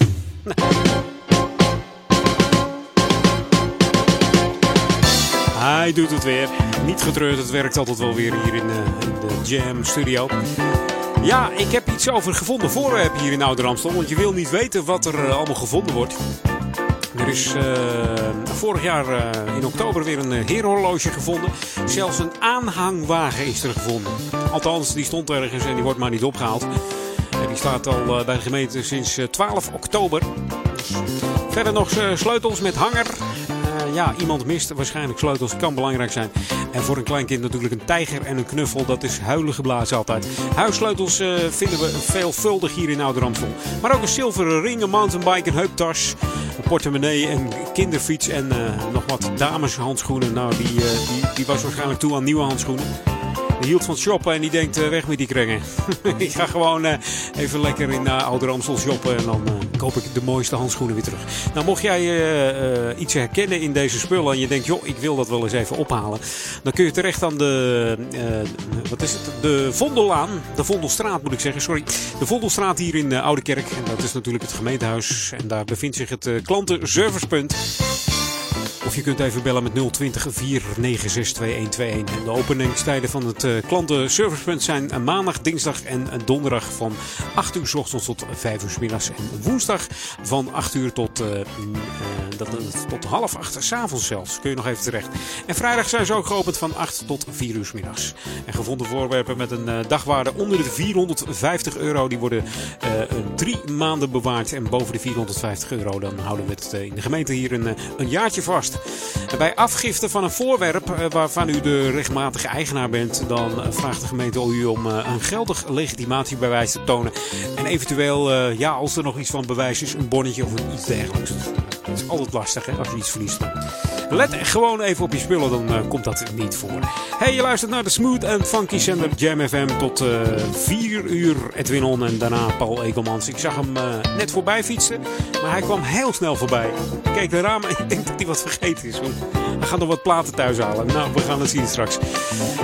Hij doet het weer. Niet getreurd, het werkt altijd wel weer hier in, uh, in de Jam Studio. Ja, ik heb iets over gevonden voorwerp hier in Ouder Amstel. Want je wil niet weten wat er uh, allemaal gevonden wordt. Er is uh, vorig jaar in oktober weer een heerhorloge gevonden. Zelfs een aanhangwagen is er gevonden. Althans, die stond ergens en die wordt maar niet opgehaald. En die staat al bij de gemeente sinds 12 oktober. Dus verder nog sleutels met hanger. Uh, ja, iemand mist waarschijnlijk sleutels. Kan belangrijk zijn. En voor een kleinkind natuurlijk een tijger en een knuffel. Dat is huilen geblazen altijd. Huissleutels uh, vinden we veelvuldig hier in Ouder-Amstel. Maar ook een zilveren ring, een mountainbike, een heuptas. Een portemonnee, een kinderfiets en uh, nog wat dameshandschoenen. Nou, die, die, die was waarschijnlijk toe aan nieuwe handschoenen. Hield van shoppen en die denkt uh, weg met die kringen. ik ga gewoon uh, even lekker in uh, Ouder Amstel shoppen en dan koop ik de mooiste handschoenen weer terug. Nou, mocht jij iets herkennen in deze spullen en je denkt, joh, ik wil dat wel eens even ophalen. Dan kun je terecht aan de, wat is het? De Vondellaan, de Vondelstraat moet ik zeggen, sorry. De Vondelstraat hier in Oude Kerk. En dat is natuurlijk het gemeentehuis. En daar bevindt zich het klantenservicepunt. Of je kunt even bellen met 020 496 2121. En de openingstijden van het uh, klantenservicepunt zijn maandag, dinsdag en donderdag van 8 uur s ochtends tot 5 uur s middags. En woensdag van 8 uur tot, dat, tot half 8 s'avonds zelfs. Kun je nog even terecht. En vrijdag zijn ze ook geopend van 8 tot 4 uur s middags. En gevonden voorwerpen met een dagwaarde onder de 450 euro. Die worden drie maanden bewaard. En boven de 450 euro dan houden we het in de gemeente hier een, een jaartje vast. Bij afgifte van een voorwerp waarvan u de rechtmatige eigenaar bent, dan vraagt de gemeente u om een geldig legitimatiebewijs te tonen. En eventueel, ja, als er nog iets van bewijs is, een bonnetje of iets dergelijks. Het is altijd lastig hè, als je iets verliest. Let gewoon even op je spullen, dan uh, komt dat niet voor. Hey, je luistert naar de Smooth and Funky Zender Jam FM tot uh, 4 uur. Edwin On en daarna Paul Egelmans. Ik zag hem uh, net voorbij fietsen, maar hij kwam heel snel voorbij. Ik keek de ramen en ik denk dat hij wat vergeten is. Hij gaat nog wat platen thuis halen. Nou, we gaan het zien straks.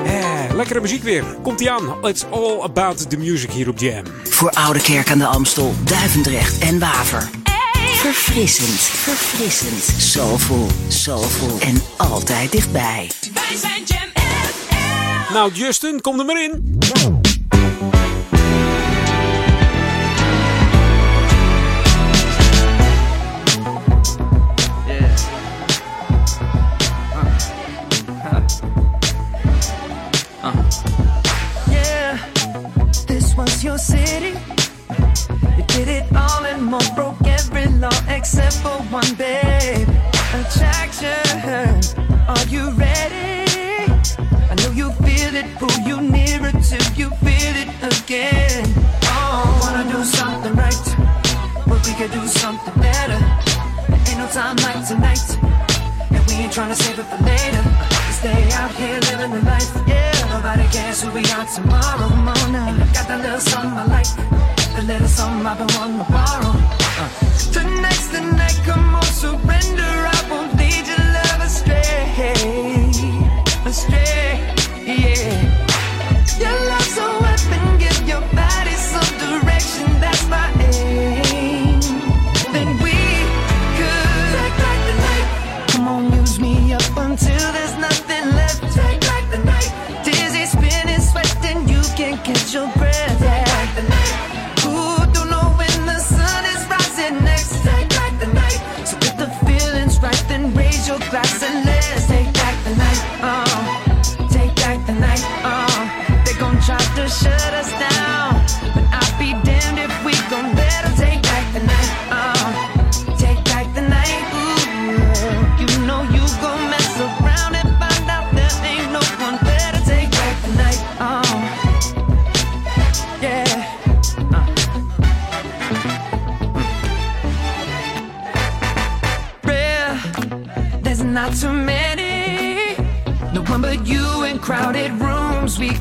Eh, lekkere muziek weer. Komt ie aan. It's all about the music hier op Jam. Voor Oude Kerk aan de Amstel, Duivendrecht en Waver. Verfrissend, verfrissend, soulful, soulful en altijd dichtbij. Wij zijn Jam FM. Nou, Justin, kom er maar in. your city. Did it all and more, broke every law except for one, babe. Attraction, are you ready? I know you feel it, pull you nearer till you feel it again. Oh, wanna do something right, but we could do something better. Ain't no time like tonight, and we ain't trying to save it for later. Stay out here living the life, yeah. Nobody cares who we are tomorrow. And got that little something I like, the little something I've been wanting to borrow. Uh. Tonight's the night, come on, surrender. I won't lead your love astray, astray, yeah. Your love's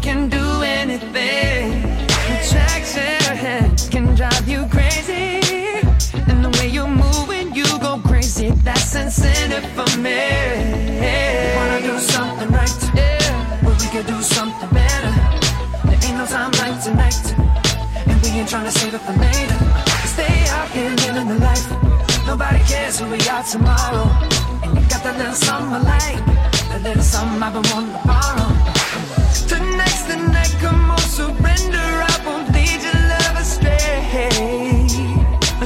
can do anything. The tracks in her head can drive you crazy. And the way you move when you go crazy, that's incentive for me. Wanna do something right? Yeah. But we could do something better. There ain't no time like tonight. And we ain't trying to save it for later. Stay out here living the life. Nobody cares who we are tomorrow. And you got that little summer light. That little something I've been wanting to borrow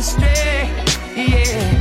stay, yeah.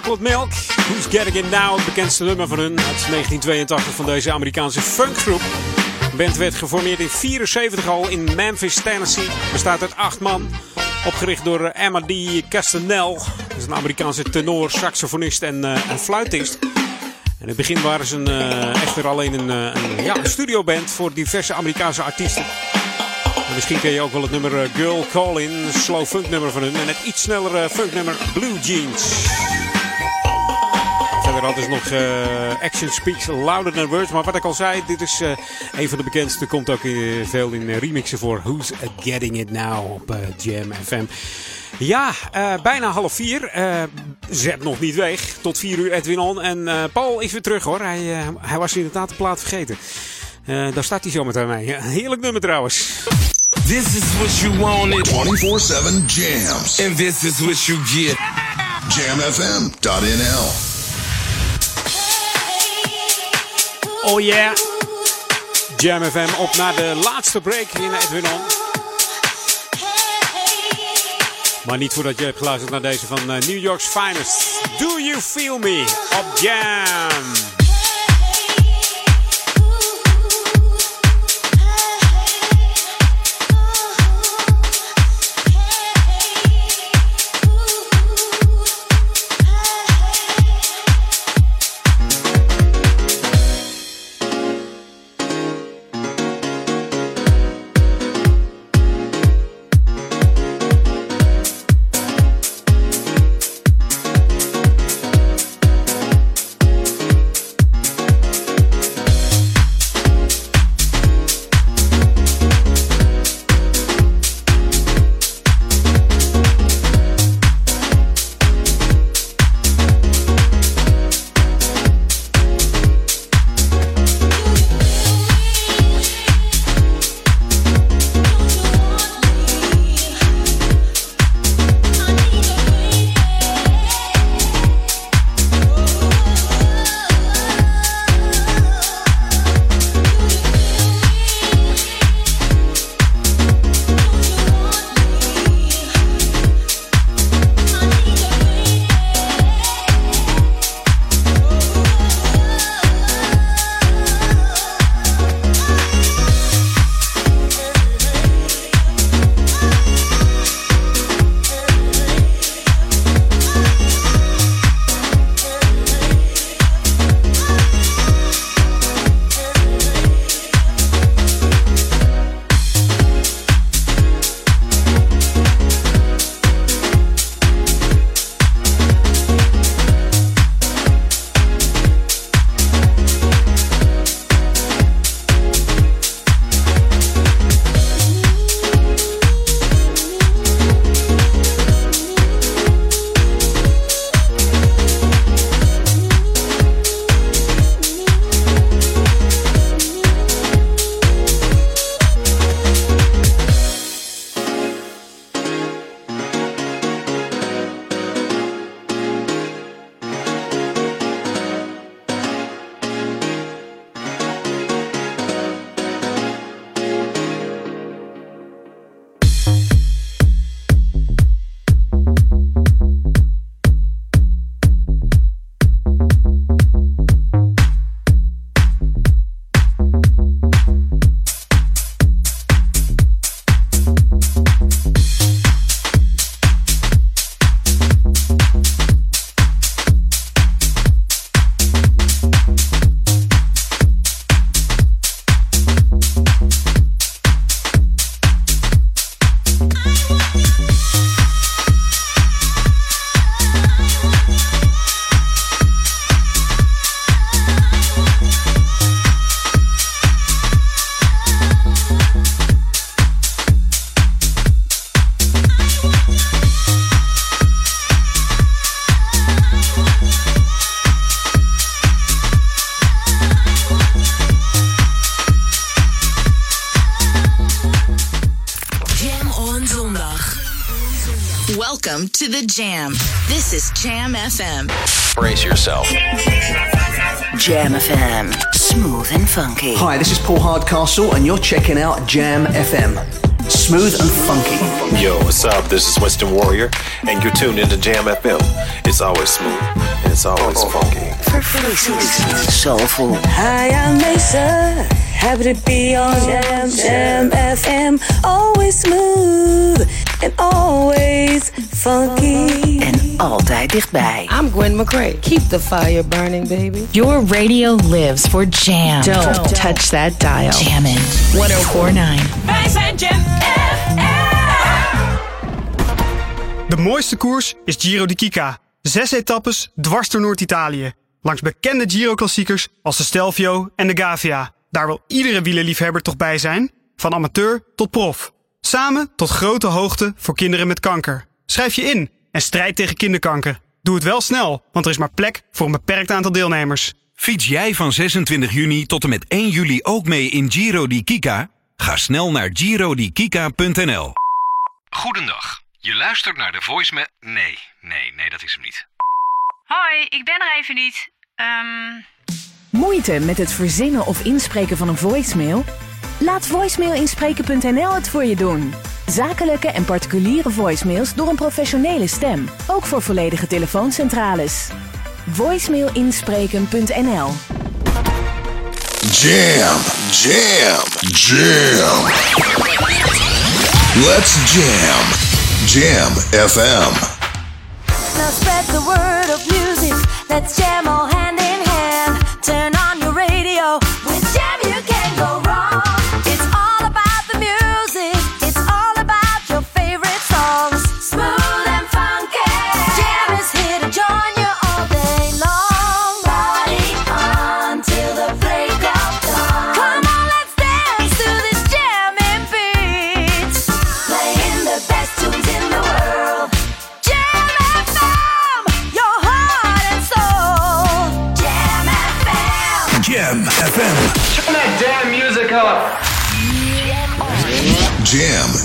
Chocolate Milk. Who's Getting It Now? Het bekendste nummer van hun. uit 1982 van deze Amerikaanse funkgroep. De band werd geformeerd in 74 al in Memphis, Tennessee. Bestaat uit acht man. Opgericht door eh, Emma D. Castanel. Dat is een Amerikaanse tenor, saxofonist en, eh, en fluitist. In het begin waren ze een, eh, echter alleen een, een, ja, een studioband voor diverse Amerikaanse artiesten. En misschien ken je ook wel het nummer Girl Calling, een slow funk nummer van hun. En het iets snellere funknummer Blue Jeans. Verder hadden ze nog eh, Action Speaks Louder Than Words. Maar wat ik al zei, dit is eh, een van de bekendste. Komt ook in, veel in eh, remixen voor Who's Getting It Now op eh, Jam FM. Ja, eh, bijna half vier. Eh, zet nog niet weg. Tot vier uur Edwin On. En eh, Paul is weer terug hoor. Hij, eh, hij was inderdaad de plaat vergeten. Eh, daar staat hij zo meteen mee. Heerlijk nummer trouwens. This is what you wanted. 24-7 jams. And this is what you get. Jamfm.nl Oh yeah. Jam FM op naar de laatste break in Edwin On. Maar niet voordat je hebt geluisterd naar deze van eh, New York's Finest. Do You Feel Me op Jam. FM. Brace yourself. Jam FM. Smooth and funky. Hi, this is Paul Hardcastle, and you're checking out Jam FM. Smooth and funky. Yo, what's up? This is Winston Warrior, and you're tuned into Jam FM. It's always smooth, and it's always funky. Verfrissend. Soulful. Hi, I'm Mesa. Happy to be on Jam, Jam FM. Always smooth and always funky. En altijd dichtbij. I'm Gwen McCrae. Keep the fire burning, baby. Your radio lives for Jam. Don't, touch that dial. Jammin' 1049. Wij zijn Jam De mooiste koers is Giro di Kika. Zes etappes dwars door Noord-Italië. Langs bekende Giro-klassiekers als de Stelvio en de Gavia. Daar wil iedere wielerliefhebber toch bij zijn, van amateur tot prof. Samen tot grote hoogte voor kinderen met kanker. Schrijf je in en strijd tegen kinderkanker. Doe het wel snel, want er is maar plek voor een beperkt aantal deelnemers. Fiets jij van 26 juni tot en met 1 juli ook mee in Giro di Kika? Ga snel naar girodikika.nl. Goedendag. Je luistert naar de voicemail. Nee, nee, nee, dat is hem niet. Hoi, ik ben er even niet. Ehm, Moeite met het verzinnen of inspreken van een voicemail? Laat voicemailinspreken.nl het voor je doen. Zakelijke en particuliere voicemails door een professionele stem. Ook voor volledige telefooncentrales. Voicemailinspreken.nl Jam, jam, jam. Let's jam. Jam FM. Now spread the word of music. Let's jam all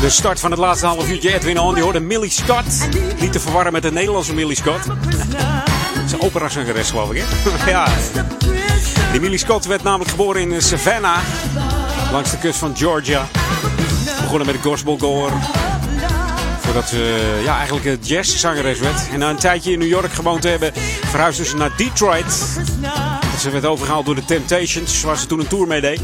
De start van het laatste half uurtje Edwin On. Die hoorde Millie Scott. Niet te verwarren met de Nederlandse Millie Scott. Dat is een operazangeres geloof ik ja. Die Millie Scott werd namelijk geboren in Savannah. Langs de kust van Georgia. Begonnen met de gospelcore. Voordat ze ja, eigenlijk een jazzzangeres werd. En na een tijdje in New York gewoond te hebben, verhuisde ze naar Detroit. Ze werd overgehaald door de Temptations, waar ze toen een tour mee deed.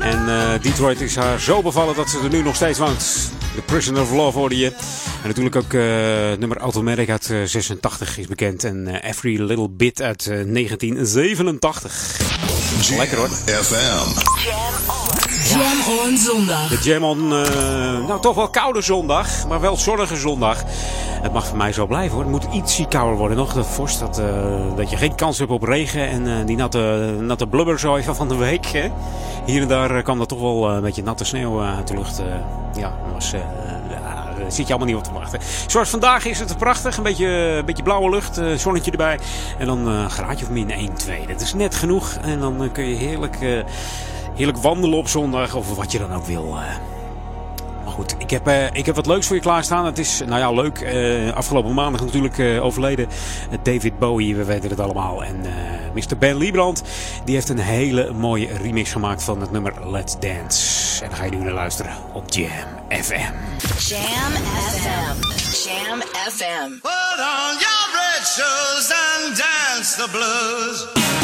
En uh, Detroit is haar zo bevallen dat ze er nu nog steeds woont. The Prisoner of Love hoorde je. En natuurlijk ook uh, nummer Automatic uit uh, 86 is bekend. En Every Little Bit uit 1987. Lekker hoor. FM. Jam on zondag. De Jam on, nou toch wel koude zondag, maar wel zonnige zondag. Het mag voor mij zo blijven hoor. Het moet ietsje kouder worden nog. De vorst dat, uh, dat je geen kans hebt op regen en uh, die natte, natte blubber zo even van de week. Hè. Hier en daar kwam er toch wel een beetje natte sneeuw uit de lucht. ja, was, daar zit je allemaal niet op te wachten. Zoals vandaag is het prachtig. Een beetje, een beetje blauwe lucht, zonnetje erbij. En dan graadje of min 1, 2. Dat is net genoeg. En dan kun je heerlijk, heerlijk wandelen op zondag of wat je dan ook wil. Maar goed, ik heb, uh, ik heb wat leuks voor je klaarstaan. Het is, nou ja, leuk. Uh, afgelopen maandag natuurlijk uh, overleden David Bowie, we weten het allemaal. En Mr. Ben Liebrand, die heeft een hele mooie remix gemaakt van het nummer Let's Dance. En ga je nu naar luisteren op Jam FM. Jam FM. Jam FM. Put on your red shoes and dance the blues.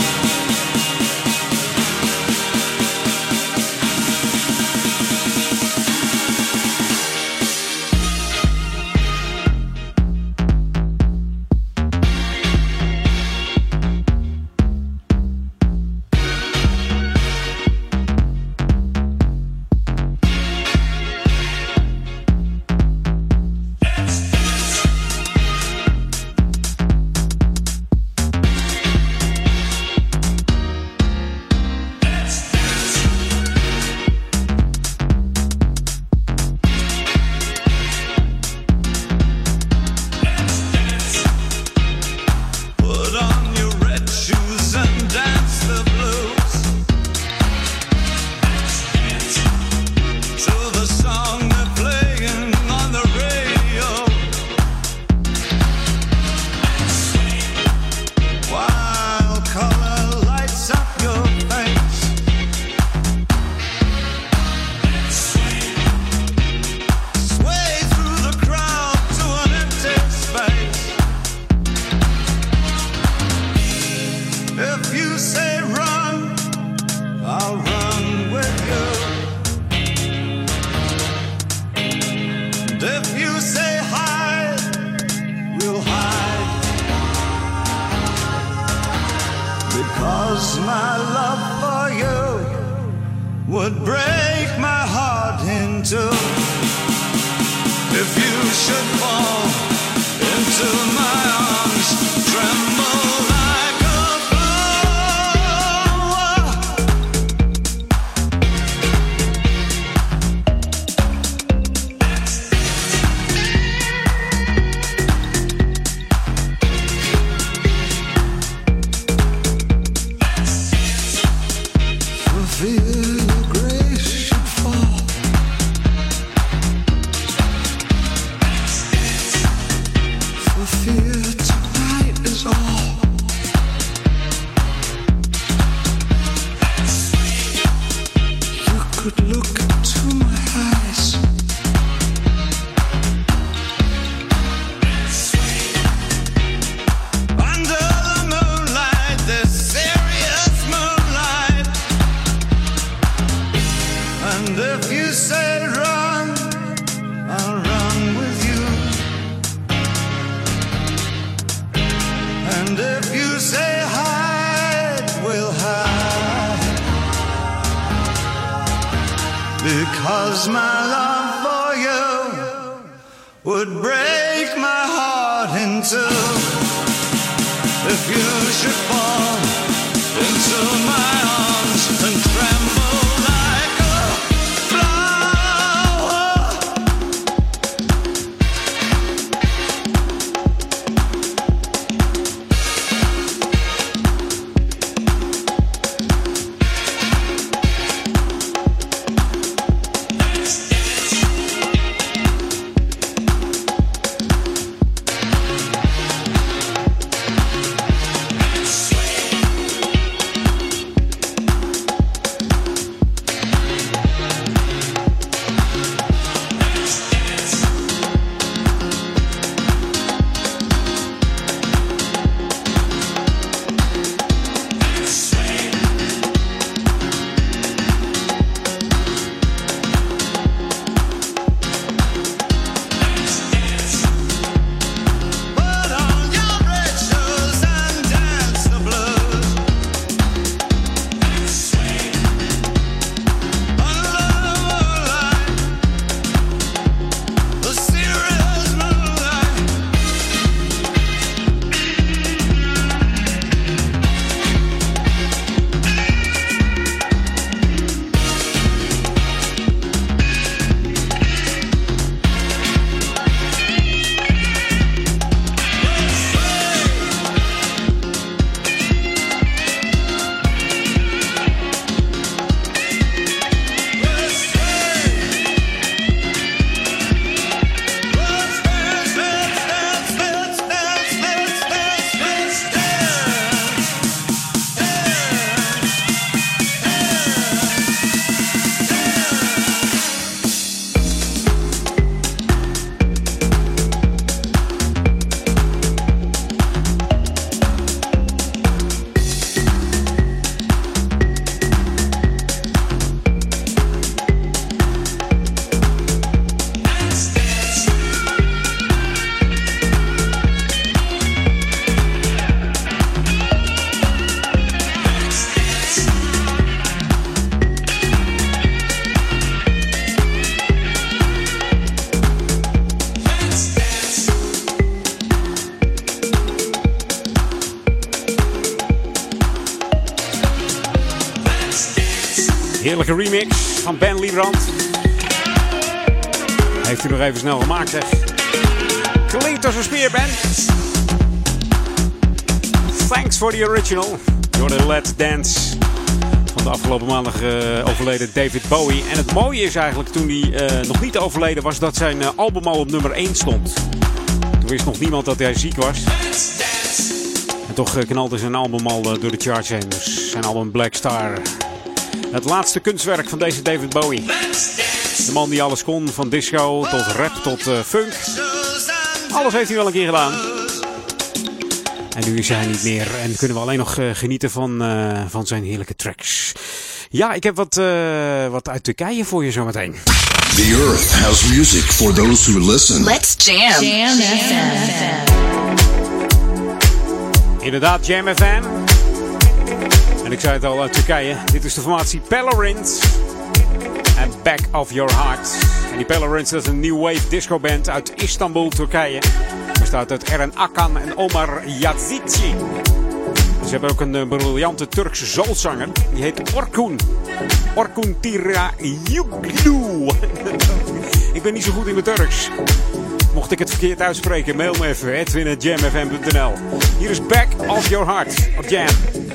Heerlijke remix van Ben Liebrand. Heeft u nog even snel gemaakt, zeg. Klinkt als een speerband. Thanks for the original. De Let's Dance van de afgelopen maandag uh, overleden David Bowie. En het mooie is eigenlijk, toen hij uh, nog niet overleden was, dat zijn uh, album al op nummer 1 stond. Toen wist nog niemand dat hij ziek was. En toch knalde zijn album al door de charts heen. Dus zijn album Black Star. Het laatste kunstwerk van deze David Bowie. De man die alles kon, van disco tot rap tot funk. Alles heeft hij wel een keer gedaan. En nu is hij niet meer. En kunnen we alleen nog uh, genieten van, uh, van zijn heerlijke tracks. Ja, ik heb wat, uh, wat uit Turkije voor je zometeen. The earth has music for those who listen. Let's jam. Jam FM. Inderdaad, Jam FM. En ik zei het al uit Turkije. Dit is de formatie Pelorins. En Back of Your Heart. En die Pelorins dat is een new wave disco band uit Istanbul, Turkije. Bestaat uit Eren Akan en Omar Yazici. Ze hebben ook een uh, briljante Turkse zoolzanger. Die heet Orkun. Orkun Tira Yuglu. ik ben niet zo goed in het Turks. Mocht ik het verkeerd uitspreken, mail me even. edwin.jamfm.nl Hier is Back of Your Heart op Jam.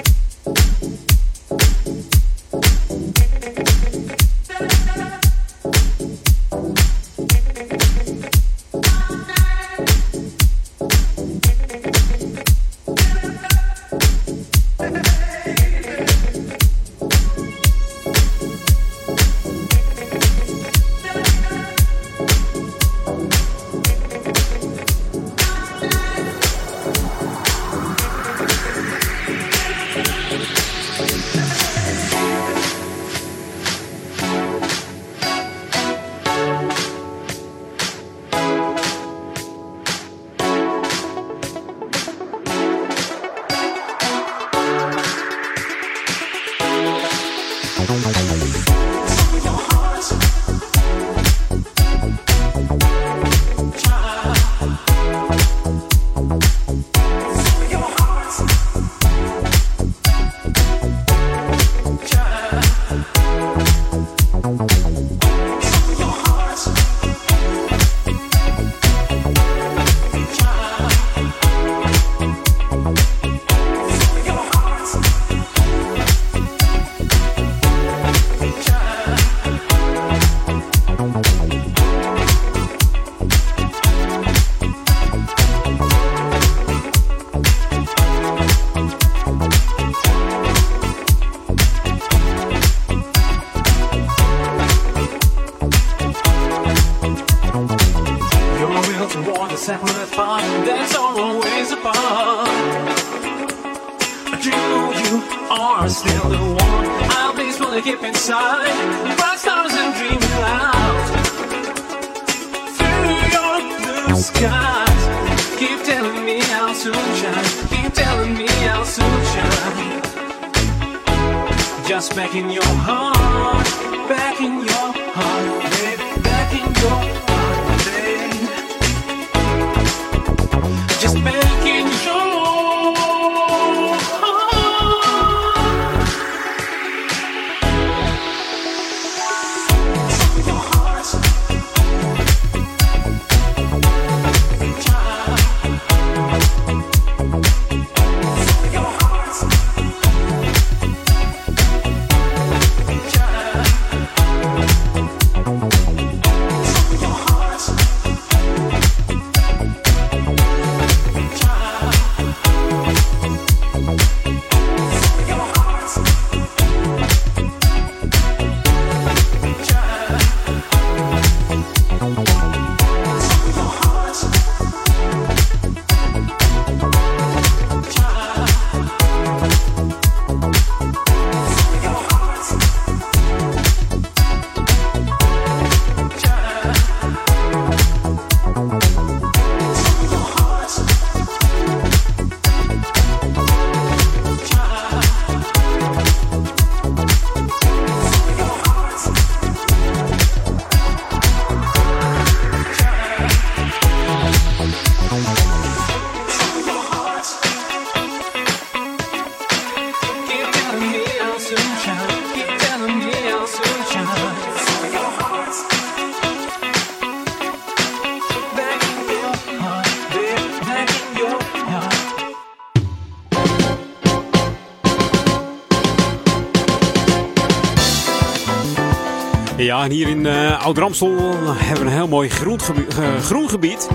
En hier in uh, Oud-Ramstel hebben we een heel mooi groengebied. Uh, groengebied.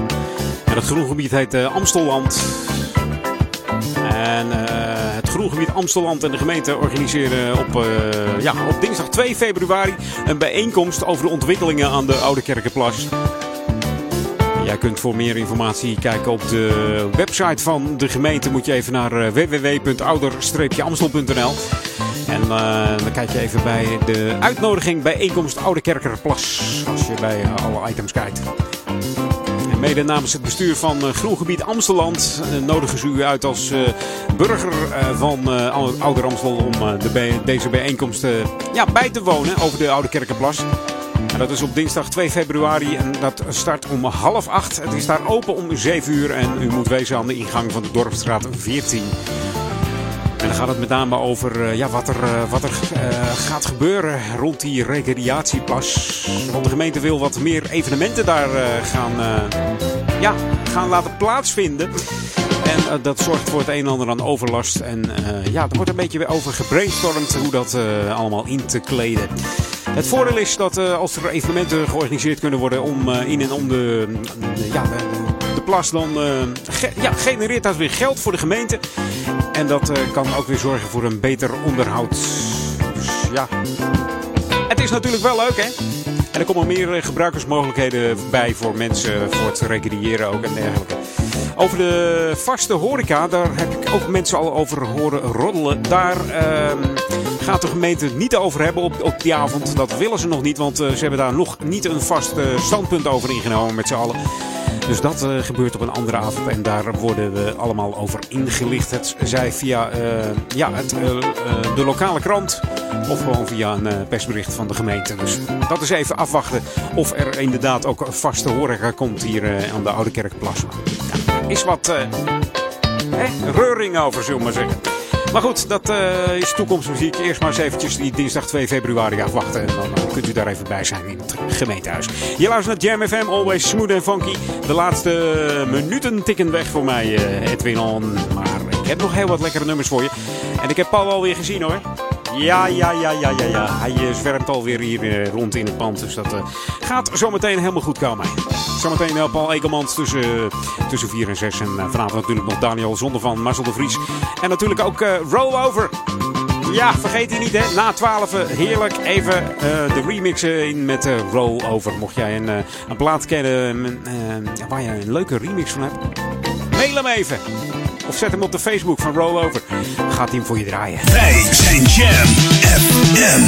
En dat groengebied heet uh, Amstelland. En het groengebied Amstelland en de gemeente organiseren op, ja, op dinsdag 2 februari een bijeenkomst over de ontwikkelingen aan de Oude Kerkenplas. Jij kunt voor meer informatie kijken op de website van de gemeente. Moet je even naar www.ouder-amstel.nl. En uh, dan kijk je even bij de uitnodiging bijeenkomst Oude Kerkerplas. Als je bij uh, alle items kijkt. En mede namens het bestuur van uh, Groengebied Amsteland nodigen ze u uit als burger van Oude Amstel om de, deze bijeenkomst ja, bij te wonen over de Oude Kerkerplas. En dat is op dinsdag 2 februari en dat start om half acht. Het is daar open om 7 uur en u moet wezen aan de ingang van de Dorpsstraat 14. En dan gaat het met name over uh, ja, wat er, uh, wat er uh, gaat gebeuren rond die recreatieplas. Want de gemeente wil wat meer evenementen daar gaan, ja, gaan laten plaatsvinden. En dat zorgt voor het een en ander aan overlast. En ja, er wordt een beetje over gebrainstormd hoe dat allemaal in te kleden. Het voordeel is dat als er evenementen georganiseerd kunnen worden om in en om de, ja, de plas, dan ge ja, genereert dat weer geld voor de gemeente. En dat uh, kan ook weer zorgen voor een beter onderhoud. Dus ja, het is natuurlijk wel leuk hè. En er komen meer gebruikersmogelijkheden bij voor mensen, voor het recreëren ook en dergelijke. Over de vaste horeca, daar heb ik ook mensen al over horen roddelen. Daar uh, gaat de gemeente niet over hebben op, op die avond. Dat willen ze nog niet, want ze hebben daar nog niet een vast standpunt over ingenomen met z'n allen. Dus dat uh, gebeurt op een andere avond en daar worden we allemaal over ingelicht. Het zij via uh, ja, het, uh, de lokale krant of gewoon via een persbericht van de gemeente. Dus dat is even afwachten of er inderdaad ook vaste horeca komt hier aan de Oude Kerkplas. Ja, is wat hè, reuring over, zullen we maar zeggen. Maar goed, dat uh, is toekomstmuziek. Eerst maar eens eventjes die dinsdag 2 februari afwachten. En dan uh, kunt u daar even bij zijn in het gemeentehuis. Je luistert naar Jam FM, always smooth and funky. De laatste minuten tikken weg voor mij, uh, Edwin On. Maar ik heb nog heel wat lekkere nummers voor je. En ik heb Paul alweer gezien hoor. Ja, ja, ja, ja, ja, ja. Hij zwermt alweer hier rond in het pand. Dus dat gaat zometeen helemaal goed komen. Zometeen uh, Paul Ekelmans tussen, tussen 4 en 6. En uh, vanavond natuurlijk nog Daniel Zonder van Marcel de Vries. En natuurlijk ook uh, Rollover. Ja, vergeet die niet hè. Na 12 heerlijk even de remix in met Rollover. Mocht jij een, een plaat kennen waar je een leuke remix van hebt. Mail hem even. Of zet hem op de Facebook van Rollover. Gaat hij hem voor je draaien. Wij zijn Jam FM.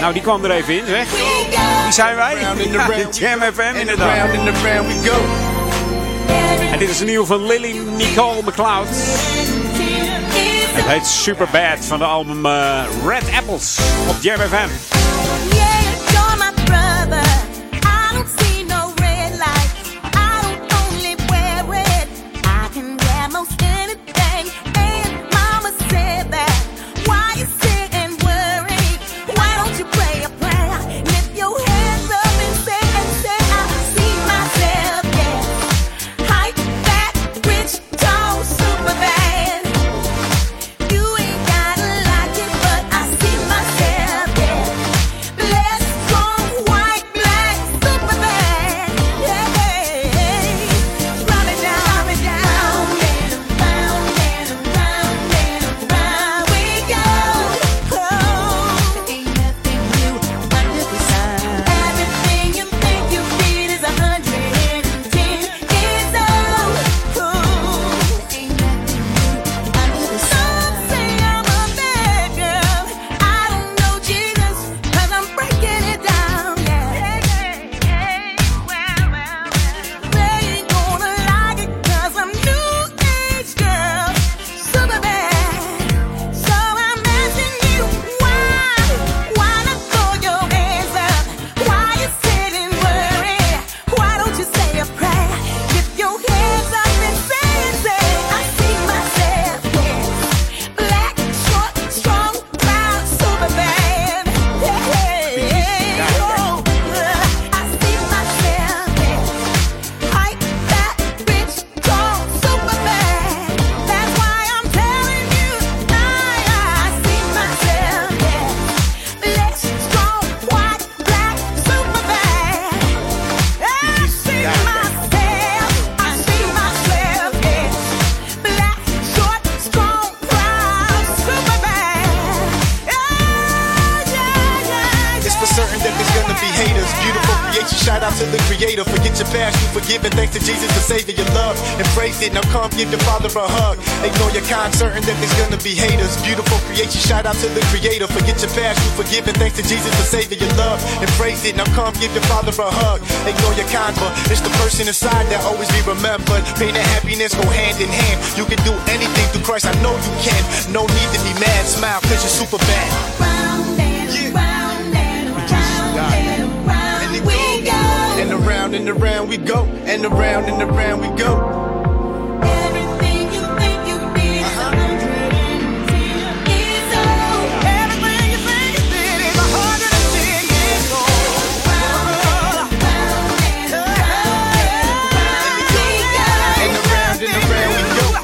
Nou, die kwam er even in, zeg. Die zijn wij. Ja, Jam FM, inderdaad. En dit is een nieuwe van Lily Nicole McLeod. Het heet Super Bad van de album uh, Red Apples op Jam FM. Shout out to the creator. Forget your past, you forgiven. Thanks to Jesus, for saving your love. Embrace it, now come give your father a hug. Ignore your but it's the person inside that always be remembered. Pain and happiness go hand in hand. You can do anything through Christ, I know you can. No need to be mad, smile, cause you're super bad. And around and around we go, and around and around we go.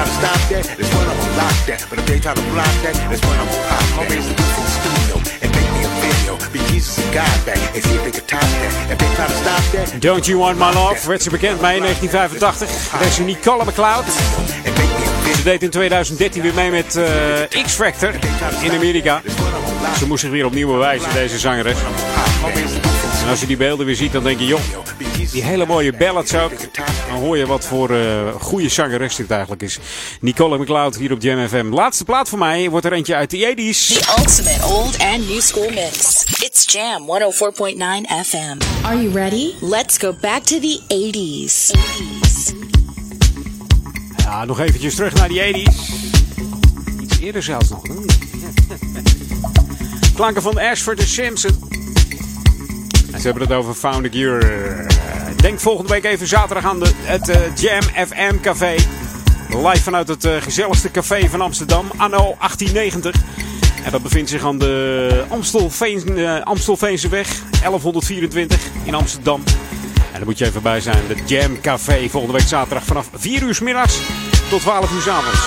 try to stop that, there's one on lock that. But if they try to block that, there's one on pop that. Homies in the studio and make me a video. Be Jesus and God back and see if they can top that. If they try to stop that, Don't You Want My Love werd ze bekend mee in 1985. Deze Nicole McLeod. Ze deed in 2013 weer mee met eh, X Factor in Amerika. Ze moest zich weer opnieuw bewijzen, deze zangeres. En als je die beelden weer ziet, dan denk je, joh, die hele mooie ballads ook. Dan hoor je wat voor eh, goede zangeres dit eigenlijk is. Nicole McLeod hier op Jam FM. Laatste plaat voor mij wordt er eentje uit de 80s. The ultimate old and new school mix. It's Jam 104.9 FM. Are you ready? Let's go back to the 80s. Ja, nog eventjes terug naar die 80s. Iets eerder zelfs nog. hè? Klanken van Ashford en Simpson. En ze hebben het over Found a Cure. Denk volgende week even zaterdag aan de, het eh, Jam FM Café. Live vanuit het eh, gezelligste café van Amsterdam, anno 1890. En dat bevindt zich aan de eh, Amstelveenseweg 1124 in Amsterdam. En daar moet je even bij zijn. De Jam Café volgende week zaterdag vanaf 4 uur 's middags tot 12 uur 's avonds.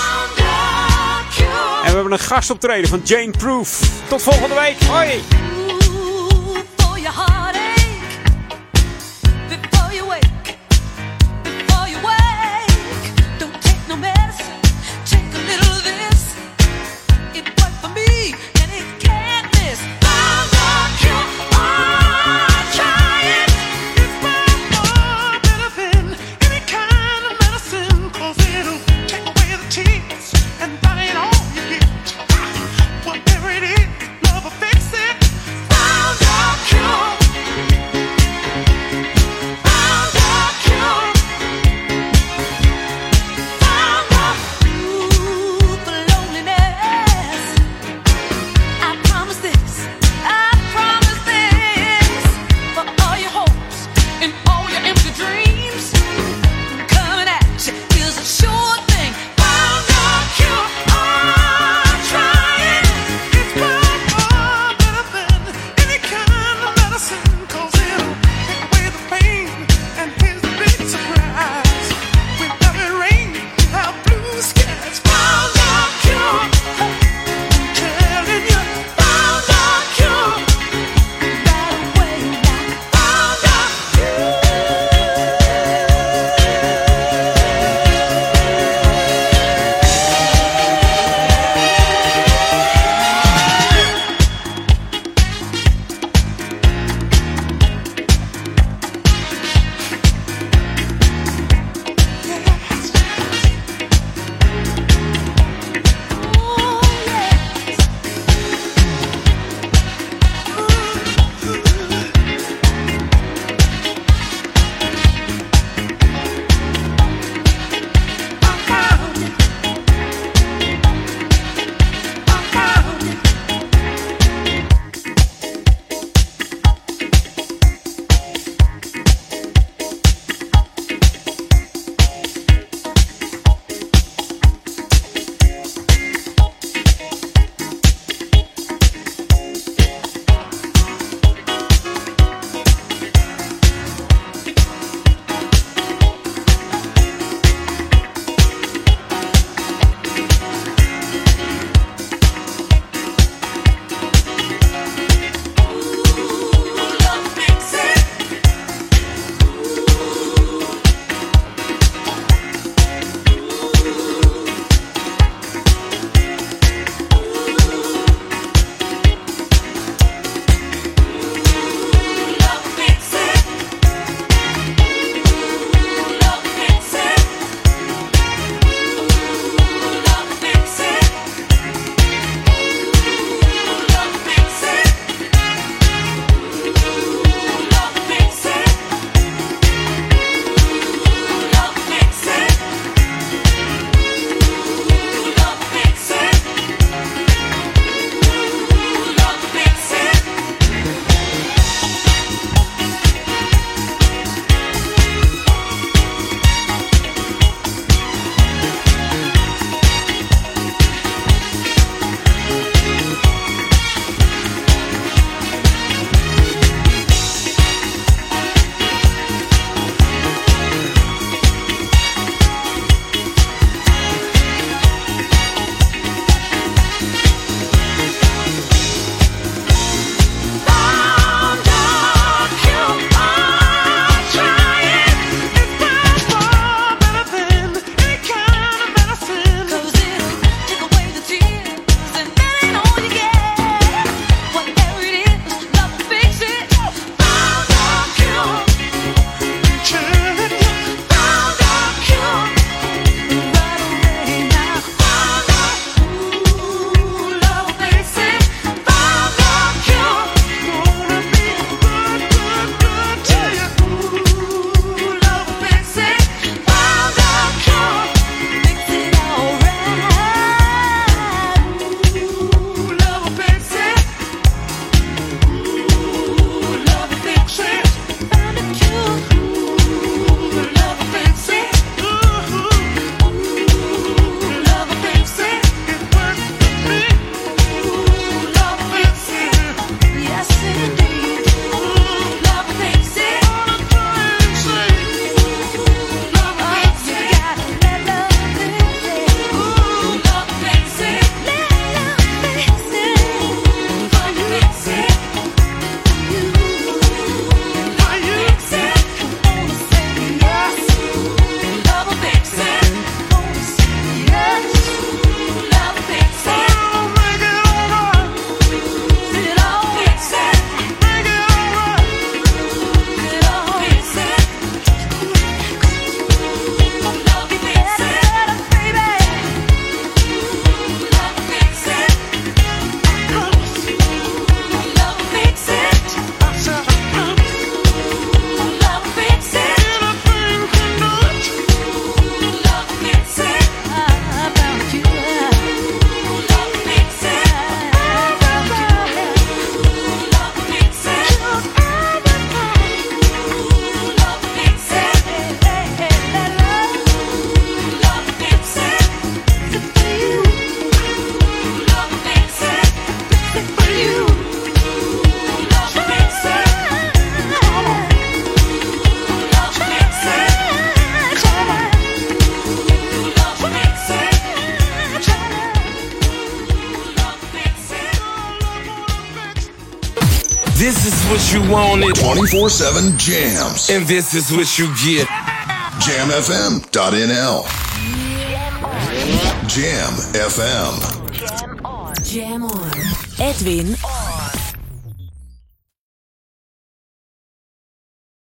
En we hebben een gastoptreden van Jane Proof. Tot volgende week. Hoi! Is what you wanted. 24 7 jams. And this is what you get. Jamfm.nl. Jam FM. Jam on. Edwin on.